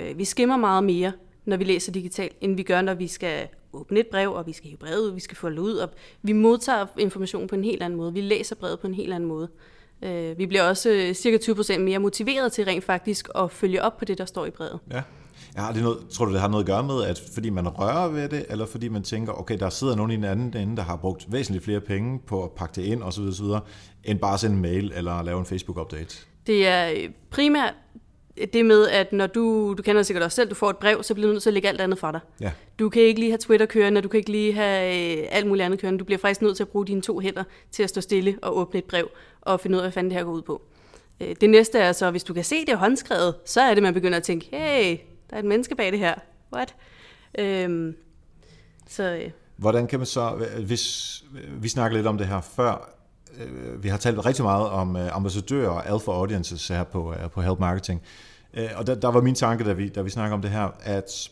Øh, vi skimmer meget mere, når vi læser digitalt, end vi gør, når vi skal åbne et brev, og vi skal hive brevet ud, vi skal folde ud, og vi modtager information på en helt anden måde. Vi læser brevet på en helt anden måde. Øh, vi bliver også øh, cirka 20% mere motiveret til rent faktisk at følge op på det, der står i brevet. Ja. Ja, det noget, tror du, det har noget at gøre med, at fordi man rører ved det, eller fordi man tænker, okay, der sidder nogen i den anden ende, der har brugt væsentligt flere penge på at pakke det ind, osv., osv., end bare at sende en mail eller lave en Facebook-update? Det er primært det med, at når du, du kender sikkert også selv, du får et brev, så bliver du nødt til at lægge alt andet fra dig. Ja. Du kan ikke lige have Twitter kørende, du kan ikke lige have øh, alt muligt andet kørende. Du bliver faktisk nødt til at bruge dine to hænder til at stå stille og åbne et brev og finde ud af, hvad fanden det her går ud på. Øh, det næste er så, hvis du kan se det håndskrevet, så er det, man begynder at tænke, hey, der er et menneske bag det her. What? Øhm, så øh, Hvordan kan man så, hvis vi snakker lidt om det her før, vi har talt rigtig meget om øh, ambassadører og alpha audiences her på, øh, på Help Marketing, Øh, og der, der var min tanke, da vi, da vi snakker om det her, at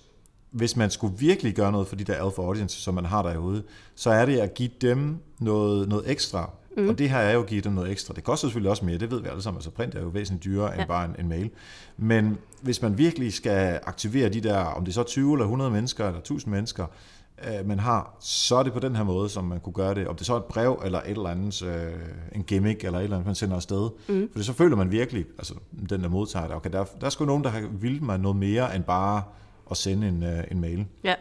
hvis man skulle virkelig gøre noget for de der alpha audiences, som man har derude, så er det at give dem noget, noget ekstra. Mm. Og det her er jo at give dem noget ekstra. Det koster selvfølgelig også mere, det ved vi alle sammen. Altså print er jo væsentligt dyrere end Ja. bare en, en mail. Men hvis man virkelig skal aktivere de der, om det er så 20 eller 100 mennesker eller 1000 mennesker, øh, man har, så er det på den her måde, som man kunne gøre det. Om det så er et brev eller et eller andet, øh, en gimmick eller et eller andet, man sender afsted. Mm. For så føler man virkelig, altså den der modtager det, okay, der, der er sgu nogen, der har vildt mig noget mere end bare at sende en, øh, en mail. Ja,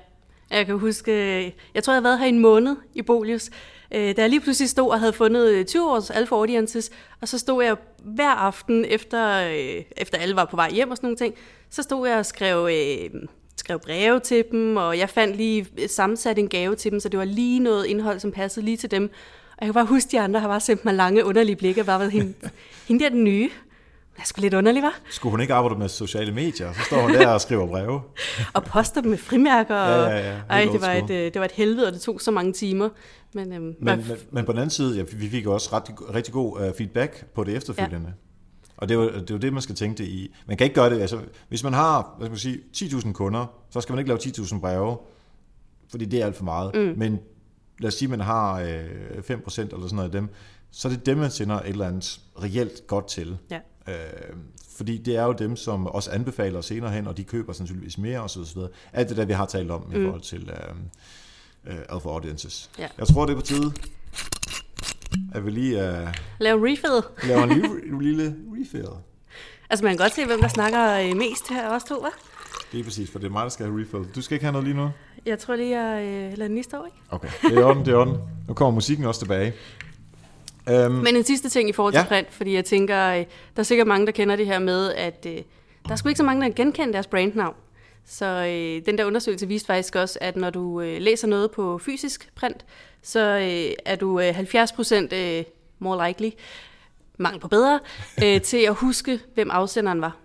jeg kan huske, øh, jeg tror, jeg har været her en måned i Bolius, øh, da jeg lige pludselig stod og havde fundet øh, 20 års alfa audiences, og så stod jeg hver aften, efter, øh, efter alle var på vej hjem og sådan nogle ting, så stod jeg og skrev, øh, skrev breve til dem, og jeg fandt lige øh, sammensat en gave til dem, så det var lige noget indhold, som passede lige til dem. Og jeg kan bare huske, de andre har bare sendt mig lange, underlige blikke, bare været hende, hende der den nye. Det er sgu lidt underligt, var? Skulle hun ikke arbejde med sociale medier, så står hun der og skriver breve. og poster dem med frimærker. Ja, og- ja, ja. Helt Ej, det var, et, øh, det var et helvede, og det tog så mange timer. Men, øhm, Men, var- men, men på den anden side, ja, vi fik også ret, rigtig god uh, feedback på det efterfølgende. Ja. Og det er, jo, det er jo det, man skal tænke det i. Man kan ikke gøre det, altså hvis man har, hvad skal man sige, 10.000 kunder, så skal man ikke lave 10.000 breve, fordi det er alt for meget. Mm. Men lad os sige, at man har øh, 5% eller sådan noget af dem, så er det dem, man sender et eller andet reelt godt til. ja. Øh, fordi det er jo dem, som også anbefaler senere hen, og de køber sandsynligvis mere osv. Alt det der, vi har talt om mm. i forhold til øh, øh, alpha audiences. Ja. Jeg tror, det er på tide, at vi lige øh, Lav en refill. laver en lille, lille refill. Altså, man kan godt se, hvem der snakker øh, mest her, også to, hva'? Det er præcis, for det er mig, der skal have refill. Du skal ikke have noget lige nu? Jeg tror lige, jeg øh, lader den lige stå, ikke? Okay, det er orden, det er orden. Nu kommer musikken også tilbage. Um, Men en sidste ting i forhold til ja. print, fordi jeg tænker, øh, der er sikkert mange, der kender det her med, at øh, der er sgu ikke så mange, der genkender deres brandnavn. Så øh, den der undersøgelse viste faktisk også, at når du øh, læser noget på fysisk print, så øh, er du øh, 70 procent øh, more likely, mangel på bedre, øh, til at huske, hvem afsenderen var.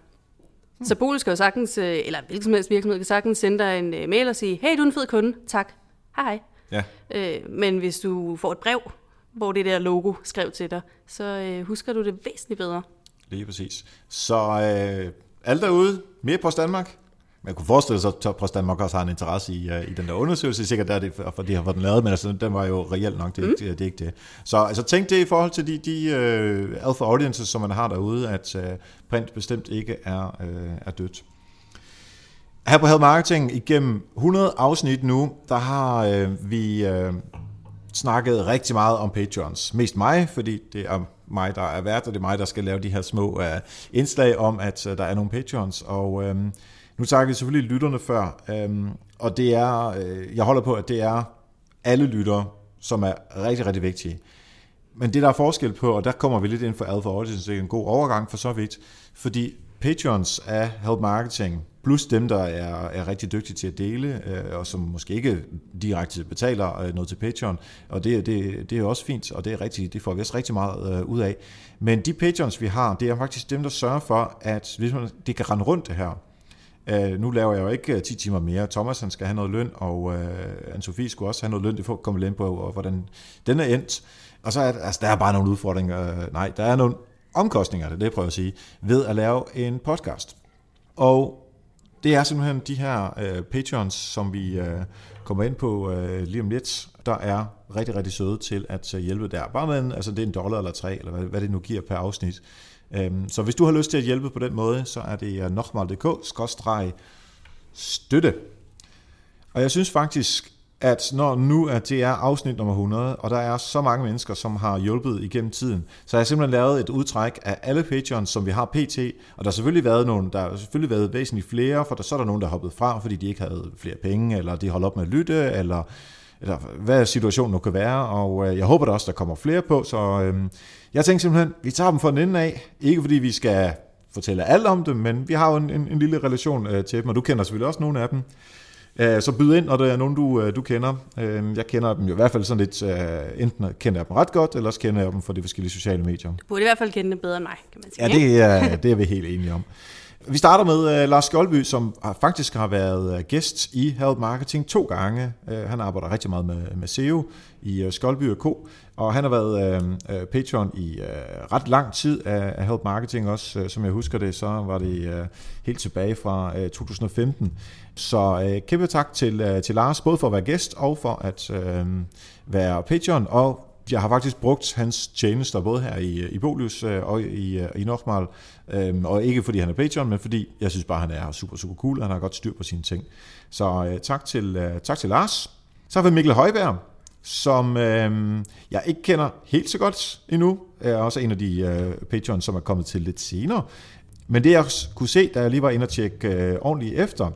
Så Bolig skal jo sagtens, øh, eller hvilken som helst virksomhed kan sagtens sende dig en øh, mail og sige, hey, du er en fed kunde, tak, hej hej. ja, Øh, men hvis du får et brev, hvor det der logo skrev til dig, så øh, husker du det væsentligt bedre. lige præcis. Så øh, alle derude, mere Post Danmark. Man kunne forestille sig, at Toppost Danmark også har en interesse i, uh, i den der undersøgelse. Sikkert er det, for de har den lavet, men altså, den var jo reelt nok, det, mm. det, det er ikke det. Så altså, tænk det i forhold til de, de uh, alpha audiences, som man har derude, at uh, print bestemt ikke er, uh, er dødt. Her på Health Marketing, igennem 100 afsnit nu, der har uh, vi uh, snakket rigtig meget om Patreons. Mest mig, fordi det er mig, der er vært, og det er mig, der skal lave de her små uh, indslag om, at uh, der er nogle Patreons. Og uh, nu takker vi selvfølgelig lytterne før, um, og det er, øh, jeg holder på, at det er alle lyttere, som er rigtig, rigtig vigtige. Men det, der er forskel på, og der kommer vi lidt ind for Alpha Audience, det er en god overgang for så vidt, fordi patrons af Help Marketing, plus dem, der er, er rigtig dygtige til at dele, øh, og som måske ikke direkte betaler øh, noget til Patreon, og det, det, det er også fint, og det, er rigtig, det får vi også rigtig meget øh, ud af. Men de patrons, vi har, det er faktisk dem, der sørger for, at hvis man, det kan rende rundt det her. Øh, nu laver jeg jo ikke øh, 10 timer mere. Thomas han skal have noget løn, og øh, Anne-Sophie skulle også have noget løn. Det får komme ind på, og hvordan den er endt. Og så er altså, der er bare nogle udfordringer. Uh, nej, der er nogle omkostninger, det er det, jeg prøver at sige, ved at lave en podcast. Og det er simpelthen de her øh, Patreons, som vi øh, kommer ind på øh, lige om lidt, der er rigtig, rigtig søde til at øh, hjælpe der. Bare med en, altså det er en dollar eller tre, eller hvad, hvad det nu giver per afsnit. Øhm, så hvis du har lyst til at hjælpe på den måde, så er det nokmal.dk-støtte. Og jeg synes faktisk, at når nu at det er afsnit nummer 100, og der er så mange mennesker, som har hjulpet igennem tiden, så har jeg simpelthen lavet et udtræk af alle Patreons, som vi har pt. Og der har selvfølgelig været nogle, der har selvfølgelig været væsentligt flere, for der, så er der nogen, der er hoppet fra, fordi de ikke havde flere penge, eller de holdt op med at lytte, eller, eller hvad situationen nu kan være. Og øh, jeg håber da også, der kommer flere på, så øh, jeg tænker simpelthen, vi tager dem fra den ende af. Ikke fordi vi skal fortælle alt om dem, men vi har jo en, en, en lille relation øh, til dem, og du kender selvfølgelig også nogle af dem. Øh, så byd ind, når der er nogen, du, øh, du kender. Øh, jeg kender dem jo i hvert fald sådan lidt, enten kender jeg dem ret godt, eller også kender jeg dem fra de forskellige sociale medier. Du burde i hvert fald kende dem bedre end mig, kan man sige. Ja, det er, det er vi helt enige om. Vi starter med uh, Lars Skjoldby, som faktisk har været uh, gæst i Help Marketing to gange. Uh, han arbejder rigtig meget med, med SEO i uh, Skjoldby Co. Og han har været uh, Patreon i uh, ret lang tid af, af Help Marketing også. Uh, som jeg husker det, så var det uh, helt tilbage fra uh, 2015. Så uh, kæmpe tak til, uh, til Lars, både for at være gæst og for at uh, være Patreon. Og jeg har faktisk brugt hans tjenester både her i, i Bolius øh, og i, øh, i Nordmal, øhm, og ikke fordi han er Patreon, men fordi jeg synes bare, han er super, super cool, han har godt styr på sine ting. Så øh, tak, til, øh, tak til Lars. Så har vi Mikkel Højberg, som øh, jeg ikke kender helt så godt endnu. Jeg er også en af de øh, Patreons, som er kommet til lidt senere. Men det jeg kunne se, da jeg lige var inde og tjekke øh, ordentligt efter,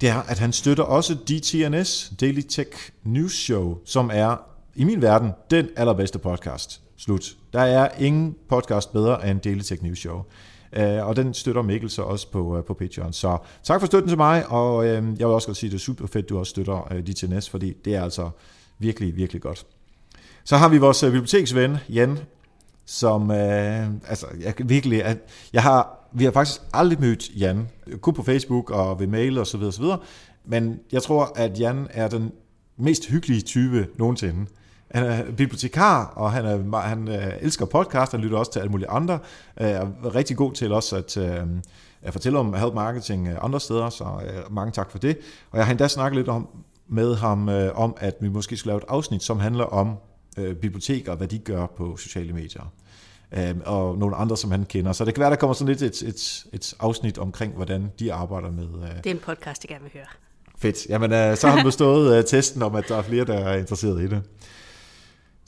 det er, at han støtter også DTNS, Daily Tech News Show, som er i min verden den allerbedste podcast. Slut. Der er ingen podcast bedre end Daily Tech News Show. Øh, og den støtter Mikkel så også på, øh, på Patreon. Så tak for støtten til mig, og øh, jeg vil også godt sige, at det er super fedt, at du også støtter DTNS, fordi det er altså virkelig, virkelig godt. Så har vi vores biblioteksven, Jan, som, øh, altså, jeg virkelig, at jeg har, vi har faktisk aldrig mødt Jan, kun på Facebook og ved mail og så videre, så videre, men jeg tror, at Jan er den mest hyggelige type nogensinde. Han er bibliotekar, og han, er, han øh, elsker podcast, han lytter også til alle mulige andre. Øh, er rigtig god til også at, øh, at fortælle om help marketing andre steder, så mange tak for det. Og jeg har endda snakket lidt om, med ham om, at vi måske skal lave et afsnit, som handler om biblioteker og hvad de gør på sociale medier. og nogle andre, som han kender. Så det kan være, der kommer sådan lidt et, et, et afsnit omkring, hvordan de arbejder med... det er en podcast, jeg gerne vil høre. Fedt. Jamen, så har han bestået testen om, at der er flere, der er interesseret i det.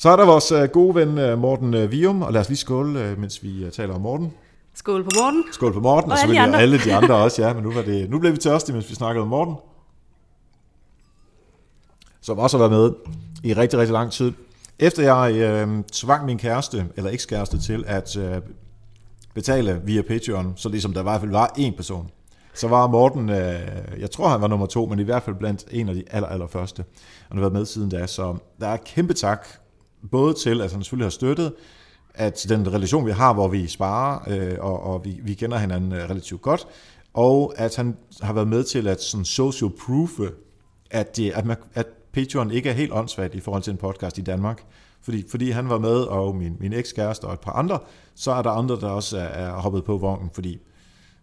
Så er der vores øh, gode ven øh, Morten øh, Vium, og lad os lige skåle, mens vi taler om Morten. Skål på Morten. Skål på Morten, og, og så alle, alle de andre også, ja, men nu, var det, nu blev vi tørstige, mens vi snakkede om Morten. Som også har været med i rigtig, rigtig lang tid. Efter jeg øh, tvang min kæreste, eller ekskæreste, til at øh, betale via Patreon, så ligesom der i hvert fald var én person, så var Morten, øh, jeg tror han var nummer to, men i hvert fald blandt en af de aller, aller første. Og han har været med siden da, så der er kæmpe tak både til, at han selvfølgelig har støttet, at den relation, vi har, hvor vi sparer, øh, og, og vi, vi kender hinanden øh, relativt godt, og at han har været med til at sådan social proofe, at, det, at, man, at Patreon ikke er helt åndssvagt i forhold til en podcast i Danmark. Fordi, fordi han var med, og min, min ekskæreste og et par andre, så er der andre, der også er, er hoppet på vognen, fordi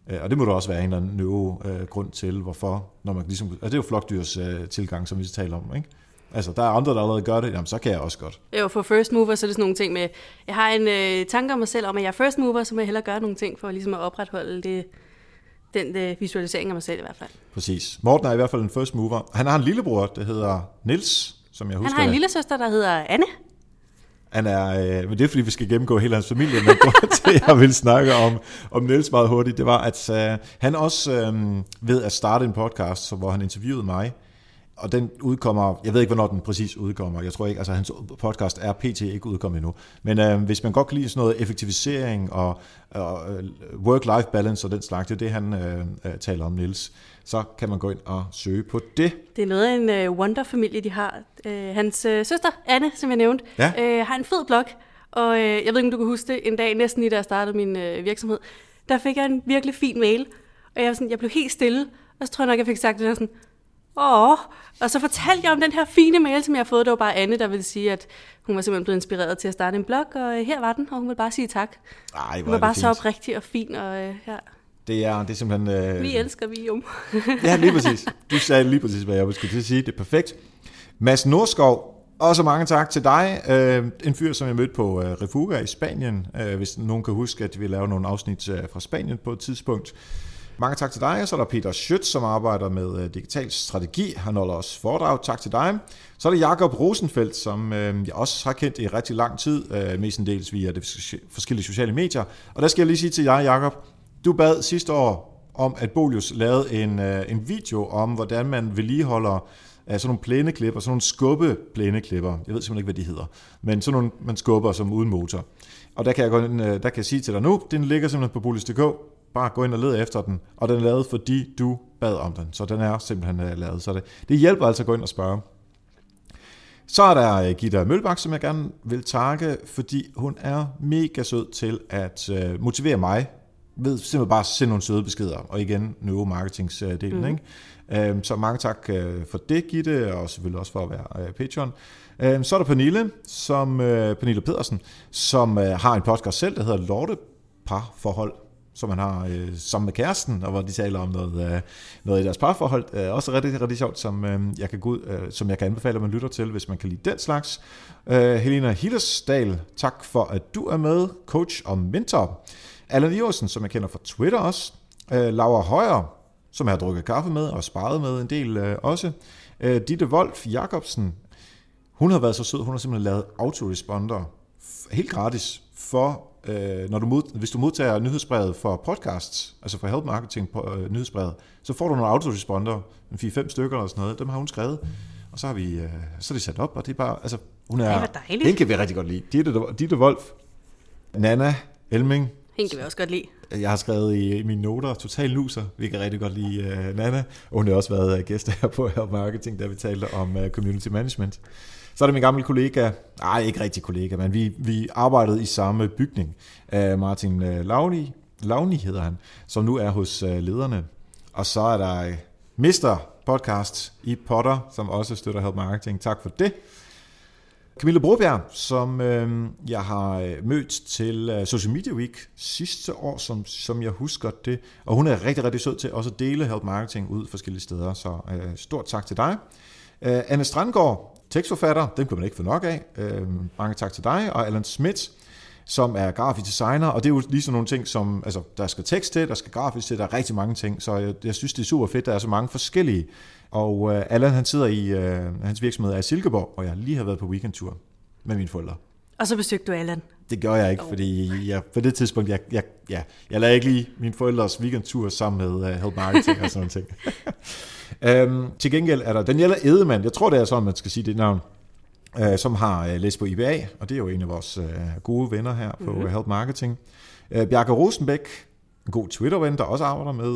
øh, og det må der også være en eller anden nøve øh, grund til, hvorfor. Når man ligesom, altså det er jo flokdyrs øh, tilgang, som vi taler om. Ikke? Altså, der er andre, der allerede gør det, jamen så kan jeg også godt. Jo, for first mover, så er det sådan nogle ting med, jeg har en øh, tanke om mig selv om, at jeg er first mover, så må jeg hellere gøre nogle ting for ligesom at opretholde det, den øh, visualisering af mig selv i hvert fald. Præcis. Morten er i hvert fald en first mover. Han har en lillebror, der hedder Nils, som jeg husker. Han har en lille søster, der hedder Anne. Han er, øh, men det er fordi, vi skal gennemgå hele hans familie, men grund til, jeg vil snakke om, om Niels meget hurtigt, det var, at øh, han også øh, ved at starte en podcast, hvor han interviewede mig, og den udkommer, jeg ved ikke, hvornår den præcis udkommer. Jeg tror ikke, altså hans podcast er pt. ikke udkommet endnu. Men øh, hvis man godt kan lide sådan noget effektivisering og, og øh, work-life balance og den slags, det er det, han øh, øh, taler om, Nils så kan man gå ind og søge på det. Det er noget af en uh, Wonder-familie, de har. Uh, hans uh, søster, Anne, som jeg nævnte, ja. uh, har en fed blog, og uh, jeg ved ikke, om du kan huske det, en dag næsten lige da jeg startede min uh, virksomhed, der fik jeg en virkelig fin mail, og jeg, var sådan, jeg blev helt stille, og så tror jeg nok, jeg fik sagt det der sådan, åh, og så fortalte jeg om den her fine mail, som jeg har fået. Det var bare Anne, der ville sige, at hun var simpelthen blevet inspireret til at starte en blog, og her var den, og hun ville bare sige tak. Ej, hun var bare fint. så oprigtig og fin, og ja. Det er, det er simpelthen... Øh... Vi elsker Vium. ja, lige præcis. Du sagde lige præcis, hvad jeg skulle til at sige. Det er perfekt. Mads Nordskov, også mange tak til dig. Øh, en fyr, som jeg mødte på øh, Refuga i Spanien. Øh, hvis nogen kan huske, at vi lavede nogle afsnit øh, fra Spanien på et tidspunkt. Mange tak til dig. Så er der Peter Schøtz, som arbejder med øh, digital strategi. Han holder også foredrag. Tak til dig. Så er der Jakob Rosenfeldt, som øh, jeg også har kendt i rigtig lang tid, øh, mestendels via de forskellige sociale medier. Og der skal jeg lige sige til jer, Jakob, du bad sidste år om, at Bolius lavede en, øh, en video om, hvordan man vedligeholder uh, sådan nogle plæneklipper, sådan nogle skubbe plæneklipper. Jeg ved simpelthen ikke, hvad de hedder. Men sådan nogle, man skubber som uden motor. Og der kan jeg, gå der kan jeg sige til dig nu, den ligger simpelthen på bolus.dk. Bare gå ind og led efter den. Og den er lavet, fordi du bad om den. Så den er simpelthen uh, lavet. Så det, det hjælper altså at gå ind og spørge. Så er der Gitta Mølbak, som jeg gerne vil takke, fordi hun er mega sød til at uh, motivere mig ved simpelthen bare sende nogle søde beskeder, og igen neuromarketingsdelen. Mm. Ikke? Øhm, så mange tak øh, for det, Gitte, og selvfølgelig også for at være øh, Patreon. Øhm, så er der Pernille, som, øh, Pernille Pedersen, som har en podcast selv, der hedder Lorte Parforhold, som man har øh, sammen med kæresten, og hvor de taler om noget, øh, noget i deres parforhold. Øh, også rigtig, rigtig sjovt, som, øh, jeg kan gå ud, øh, som jeg kan anbefale, at man lytter til, hvis man kan lide den slags. Øh, Helena Hillersdal, tak for, at du er med, coach og mentor. Allan Iversen, som jeg kender fra Twitter også. Øh, Laura Højer, som jeg har drukket kaffe med og sparet med en del øh, også. Øh, Ditte Wolf Jacobsen, hun har været så sød, hun har simpelthen lavet autoresponder helt gratis for, øh, når du mod, hvis du modtager nyhedsbrevet for podcasts, altså for Help Marketing på øh, nyhedsbrevet, så får du nogle autoresponder, en 4-5 stykker eller sådan noget, dem har hun skrevet, og så har vi, øh, så er det sat op, og det er bare, altså, hun er, Ej, den kan vi rigtig godt lide. Ditte, Ditte Wolf, Nana Elming, hende kan vi også godt lide. Jeg har skrevet i mine noter, total nuser. Vi kan rigtig godt lide uh, Nana. Og hun har også været gæst her på Help Marketing, da vi talte om uh, community management. Så er det min gamle kollega, nej ikke rigtig kollega, men vi, vi arbejdede i samme bygning. Øh, Martin øh, Lavni, Lavni hedder han, som nu er hos øh, lederne. Og så er der Mister Podcast i Potter, som også støtter Help Marketing. Tak for det. Camilla Brobjerg, som øh, jeg har mødt til øh, Social Media Week sidste år, som, som jeg husker det. Og hun er rigtig, rigtig sød til også at dele Help Marketing ud forskellige steder, så øh, stort tak til dig. Øh, Anne Strandgaard, tekstforfatter, den kan man ikke få nok af. Øh, mange tak til dig. Og Allan Schmidt, som er grafisk designer, og det er jo lige sådan nogle ting, som altså, der skal tekst til, der skal grafisk til, der er rigtig mange ting, så jeg, jeg synes, det er super fedt, der er så mange forskellige og uh, Allan han sidder i, uh, hans virksomhed er i Silkeborg, og jeg lige har været på weekendtur med mine forældre. Og så besøgte du Allan? Det gør jeg ikke, oh. fordi jeg, på det tidspunkt, jeg, jeg, ja, jeg lader ikke lige mine forældres weekendtur sammen med uh, Help Marketing og sådan noget. um, til gengæld er der Daniela Edemann, jeg tror det er sådan, man skal sige det navn, uh, som har uh, læst på IBA, og det er jo en af vores uh, gode venner her på mm-hmm. Help Marketing. Uh, Bjarke Rosenbæk, en god Twitter-ven, der også arbejder med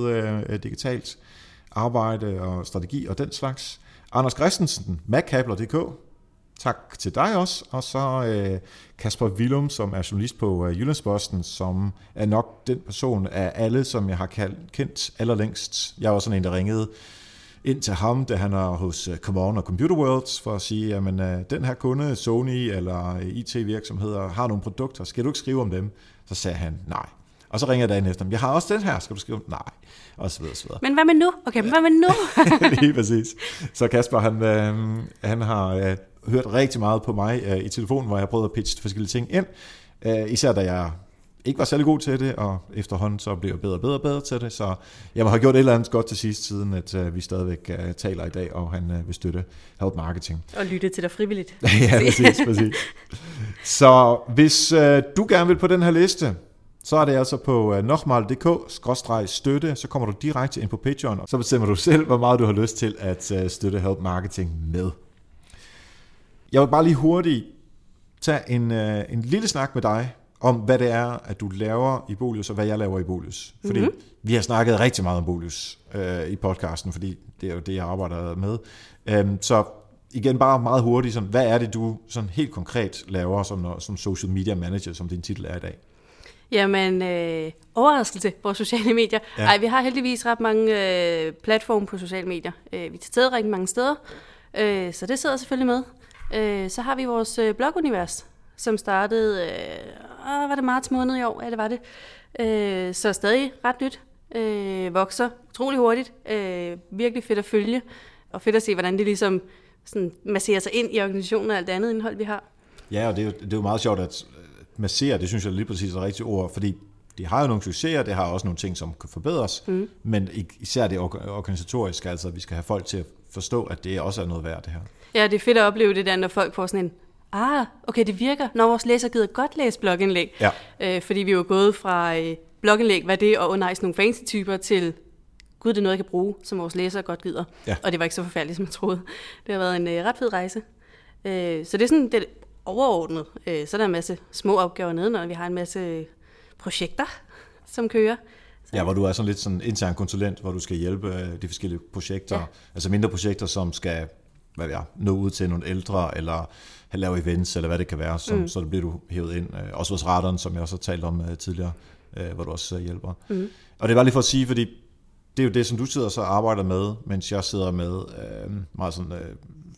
uh, digitalt arbejde og strategi og den slags. Anders Christensen, MacCabler.dk, tak til dig også. Og så øh, Kasper Willum, som er journalist på øh, Jyllandsposten, som er nok den person af alle, som jeg har kaldt, kendt allerlængst. Jeg var sådan en, der ringede ind til ham, da han er hos uh, Come On og Computer Worlds, for at sige, at uh, den her kunde, Sony eller IT-virksomheder, har nogle produkter, skal du ikke skrive om dem? Så sagde han, nej. Og så ringer jeg dagen efter, jeg har også den her, skal du skrive? Nej, og så videre, så videre. Men hvad med nu? Okay, men hvad med nu? Lige præcis. Så Kasper, han, øh, han har øh, hørt rigtig meget på mig øh, i telefonen, hvor jeg har prøvet at pitche forskellige ting ind. Øh, især da jeg ikke var særlig god til det, og efterhånden så blev jeg bedre og bedre og bedre til det, så jeg har gjort et eller andet godt til sidst, siden at uh, vi stadigvæk uh, taler i dag, og han uh, vil støtte Help Marketing. Og lytte til dig frivilligt. ja, præcis, præcis. Så hvis uh, du gerne vil på den her liste, så er det altså på nokmal.dk-støtte, så kommer du direkte ind på Patreon, og så bestemmer du selv, hvor meget du har lyst til at støtte Help Marketing med. Jeg vil bare lige hurtigt tage en, en lille snak med dig om, hvad det er, at du laver i Bolius, og hvad jeg laver i Bolius. Fordi mm-hmm. vi har snakket rigtig meget om Bolius øh, i podcasten, fordi det er jo det, jeg arbejder med. Øhm, så igen, bare meget hurtigt, sådan, hvad er det, du sådan helt konkret laver som, som social media manager, som din titel er i dag? Jamen, øh, overraskelse på sociale medier. Ja. Ej, vi har heldigvis ret mange øh, platforme på sociale medier. Øh, vi er til stede rigtig mange steder, øh, så det sidder selvfølgelig med. Øh, så har vi vores øh, blogunivers, som startede, øh, var det marts måned i år? Ja, det var det. Øh, så stadig ret nyt. Øh, vokser utrolig hurtigt. Øh, virkelig fedt at følge, og fedt at se, hvordan det ligesom sådan, masserer sig ind i organisationen og alt det andet indhold, vi har. Ja, og det er jo, det er jo meget sjovt at massere, det synes jeg lige præcis er et rigtigt ord, fordi de har jo nogle succeser, det har også nogle ting, som kan forbedres, mm. men især det organisatoriske, altså at vi skal have folk til at forstå, at det også er noget værd, det her. Ja, det er fedt at opleve det der, når folk får sådan en, ah, okay, det virker, når vores læser gider godt læse blogindlæg. Ja. Øh, fordi vi er jo gået fra øh, blogindlæg, hvad det, og undervejs nogle fancy typer, til gud, det er noget, jeg kan bruge, som vores læsere godt gider. Ja. Og det var ikke så forfærdeligt, som jeg troede. Det har været en øh, ret fed rejse. Øh, så det er sådan det overordnet. Øh, så er der en masse små opgaver nede, når vi har en masse projekter, som kører. Så. Ja, hvor du er sådan lidt sådan intern konsulent, hvor du skal hjælpe øh, de forskellige projekter, ja. altså mindre projekter, som skal hvad ved jeg, nå ud til nogle ældre, eller lave events, eller hvad det kan være, så, mm. så det bliver du hævet ind. Øh, også hos radaren, som jeg også har talt om uh, tidligere, uh, hvor du også hjælper. Mm. Og det er bare lige for at sige, fordi det er jo det, som du sidder så arbejder med, mens jeg sidder med uh, meget sådan, uh,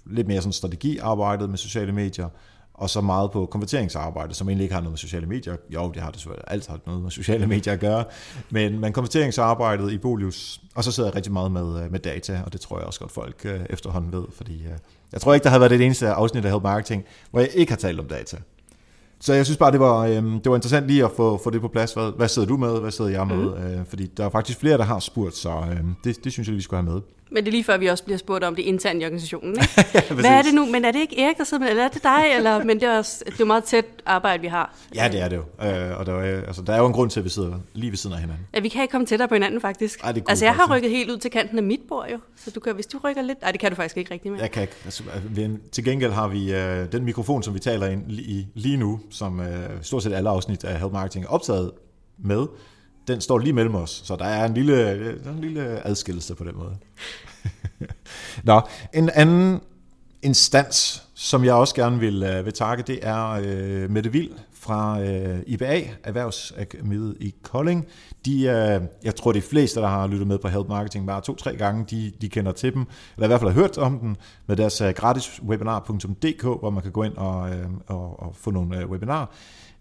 lidt mere sådan strategiarbejdet med sociale medier, og så meget på konverteringsarbejde, som egentlig ikke har noget med sociale medier. Jo, det har det selvfølgelig alt har noget med sociale medier at gøre, men, men konverteringsarbejdet i Bolius, og så sidder jeg rigtig meget med, med data, og det tror jeg også godt folk efterhånden ved, fordi jeg tror ikke, der har været det eneste afsnit af Help Marketing, hvor jeg ikke har talt om data. Så jeg synes bare, det var, øhm, det var interessant lige at få, få det på plads. Hvad, hvad sidder du med? Hvad sidder jeg med? Mm. Øh, fordi der er faktisk flere, der har spurgt, så øhm, det, det synes jeg, vi skulle have med. Men det er lige før, vi også bliver spurgt om det internt i organisationen. Ikke? ja, Hvad er det nu? Men er det ikke Erik, der sidder med, eller er det dig? Eller, men det er, også, det er meget tæt arbejde, vi har. Ja, det er det jo. Øh, og der er, altså, der er jo en grund til, at vi sidder lige ved siden af hinanden. Ja, vi kan ikke komme tættere på hinanden, faktisk. Ej, det altså, jeg har rykket helt ud til kanten af mit bord, jo. Så du kan, hvis du rykker lidt... Nej, det kan du faktisk ikke rigtig med. Jeg kan ikke. Altså, til gengæld har vi øh, den mikrofon, som vi taler ind i lige nu, som øh, stort set alle afsnit af Help Marketing er optaget med, den står lige mellem os, så der er en lille, der er en lille adskillelse på den måde. Nå, en anden instans, som jeg også gerne vil, øh, vil takke, det er øh, Mette Vild fra øh, IBA, Erhvervsakademiet i Kolding. De, øh, jeg tror, de fleste, der har lyttet med på Help Marketing bare to-tre gange, de, de kender til dem, eller i hvert fald har hørt om den, med deres øh, gratis webinar.dk, hvor man kan gå ind og, øh, og, og få nogle øh, webinarer.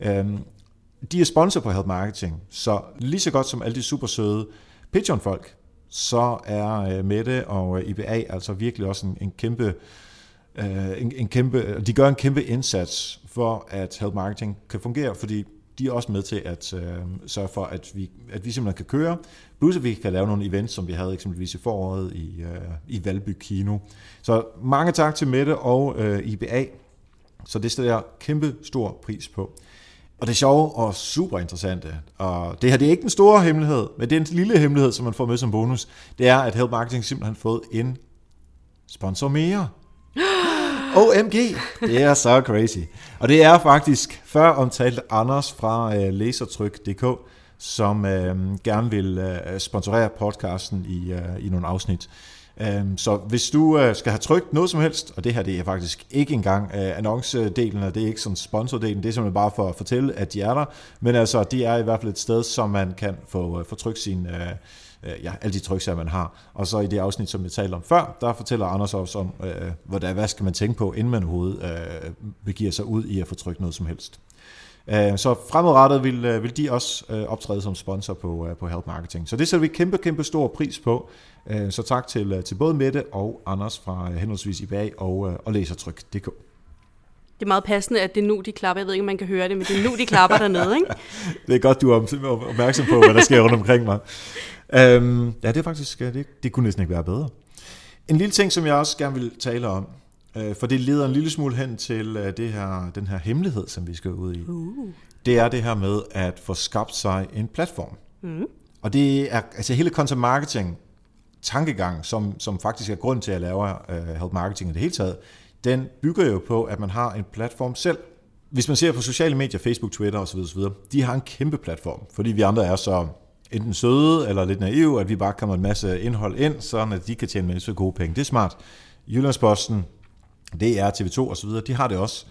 Uh, øhm, de er sponsor på Help Marketing, så lige så godt som alle de super søde Patreon-folk, så er øh, Mette og øh, IBA altså virkelig også en, en kæmpe øh, en, en kæmpe, de gør en kæmpe indsats for, at Help Marketing kan fungere, fordi de er også med til at øh, sørge for, at vi, at vi simpelthen kan køre, plus at vi kan lave nogle events, som vi havde eksempelvis i foråret i, øh, i Valby Kino. Så mange tak til Mette og øh, IBA, så det stiller jeg kæmpe stor pris på. Og det sjove og super interessante, og det her det er ikke den store hemmelighed, men det er en lille hemmelighed, som man får med som bonus, det er, at Help Marketing simpelthen har fået en sponsor mere. OMG! Det er så crazy. Og det er faktisk før omtalt Anders fra uh, lasertryk.dk, som uh, gerne vil uh, sponsorere podcasten i, uh, i nogle afsnit. Øhm, så hvis du øh, skal have trykt noget som helst, og det her det er faktisk ikke engang øh, annoncedelen, og det er ikke sådan sponsordelen, det er simpelthen bare for at fortælle, at de er der, men altså, de er i hvert fald et sted, som man kan få, øh, få trykt sin, ja, alle de tryksager, man har. Og så i det afsnit, som jeg talte om før, der fortæller Anders også om, hvordan, hvad skal man tænke på, inden man overhovedet øh, begiver sig ud i at få trykt noget som helst. Øh, Så fremadrettet vil, øh, vil de også øh, optræde som sponsor på, på Help Marketing. Så det sætter vi kæmpe, kæmpe stor pris på. Så tak til, til både Mette og Anders fra henholdsvis IBA og, og Læsertryk.dk. Det er meget passende, at det er nu, de klapper. Jeg ved ikke, om man kan høre det, men det er nu, de klapper dernede, ikke? Det er godt, du er om- opmærksom på, hvad der sker rundt omkring mig. Øhm, ja, det er faktisk, det, det kunne næsten ikke være bedre. En lille ting, som jeg også gerne vil tale om, for det leder en lille smule hen til øh, det her, den her hemmelighed, som vi skal ud i. Uh. Det er det her med at få skabt sig en platform. Mm. Og det er altså hele content marketing tankegang, som, som faktisk er grund til at lave uh, help marketing i det hele taget, den bygger jo på, at man har en platform selv. Hvis man ser på sociale medier, Facebook, Twitter osv., osv., de har en kæmpe platform, fordi vi andre er så enten søde eller lidt naive, at vi bare kommer en masse indhold ind, sådan at de kan tjene en masse gode penge. Det er smart. Jyllandsposten, DR, TV2 osv., de har det også.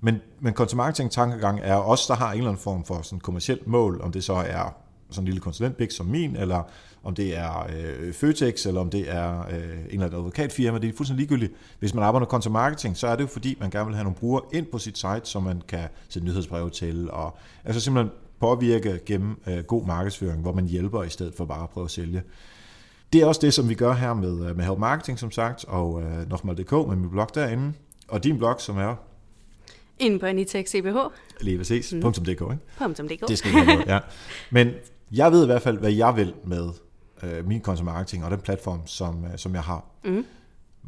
Men, men content marketing tankegang er også der har en eller anden form for sådan kommersielt mål, om det så er sådan en lille konsulentbæk som min, eller om det er øh, Føtex, eller om det er øh, en eller anden advokatfirma, det er fuldstændig ligegyldigt. Hvis man arbejder med content marketing, så er det jo fordi, man gerne vil have nogle brugere ind på sit site, som man kan sætte nyhedsbreve til, og altså simpelthen påvirke gennem øh, god markedsføring, hvor man hjælper i stedet for bare at prøve at sælge. Det er også det, som vi gør her med, øh, med Help Marketing, som sagt, og øh, Nokmal.dk med min blog derinde, og din blog, som er Inde på Anitex CBH. lige præcis, mm. .dk, ikke? .dk. Det skal med, ja. Men jeg ved i hvert fald, hvad jeg vil med øh, min content marketing og den platform, som, øh, som jeg har. Mm.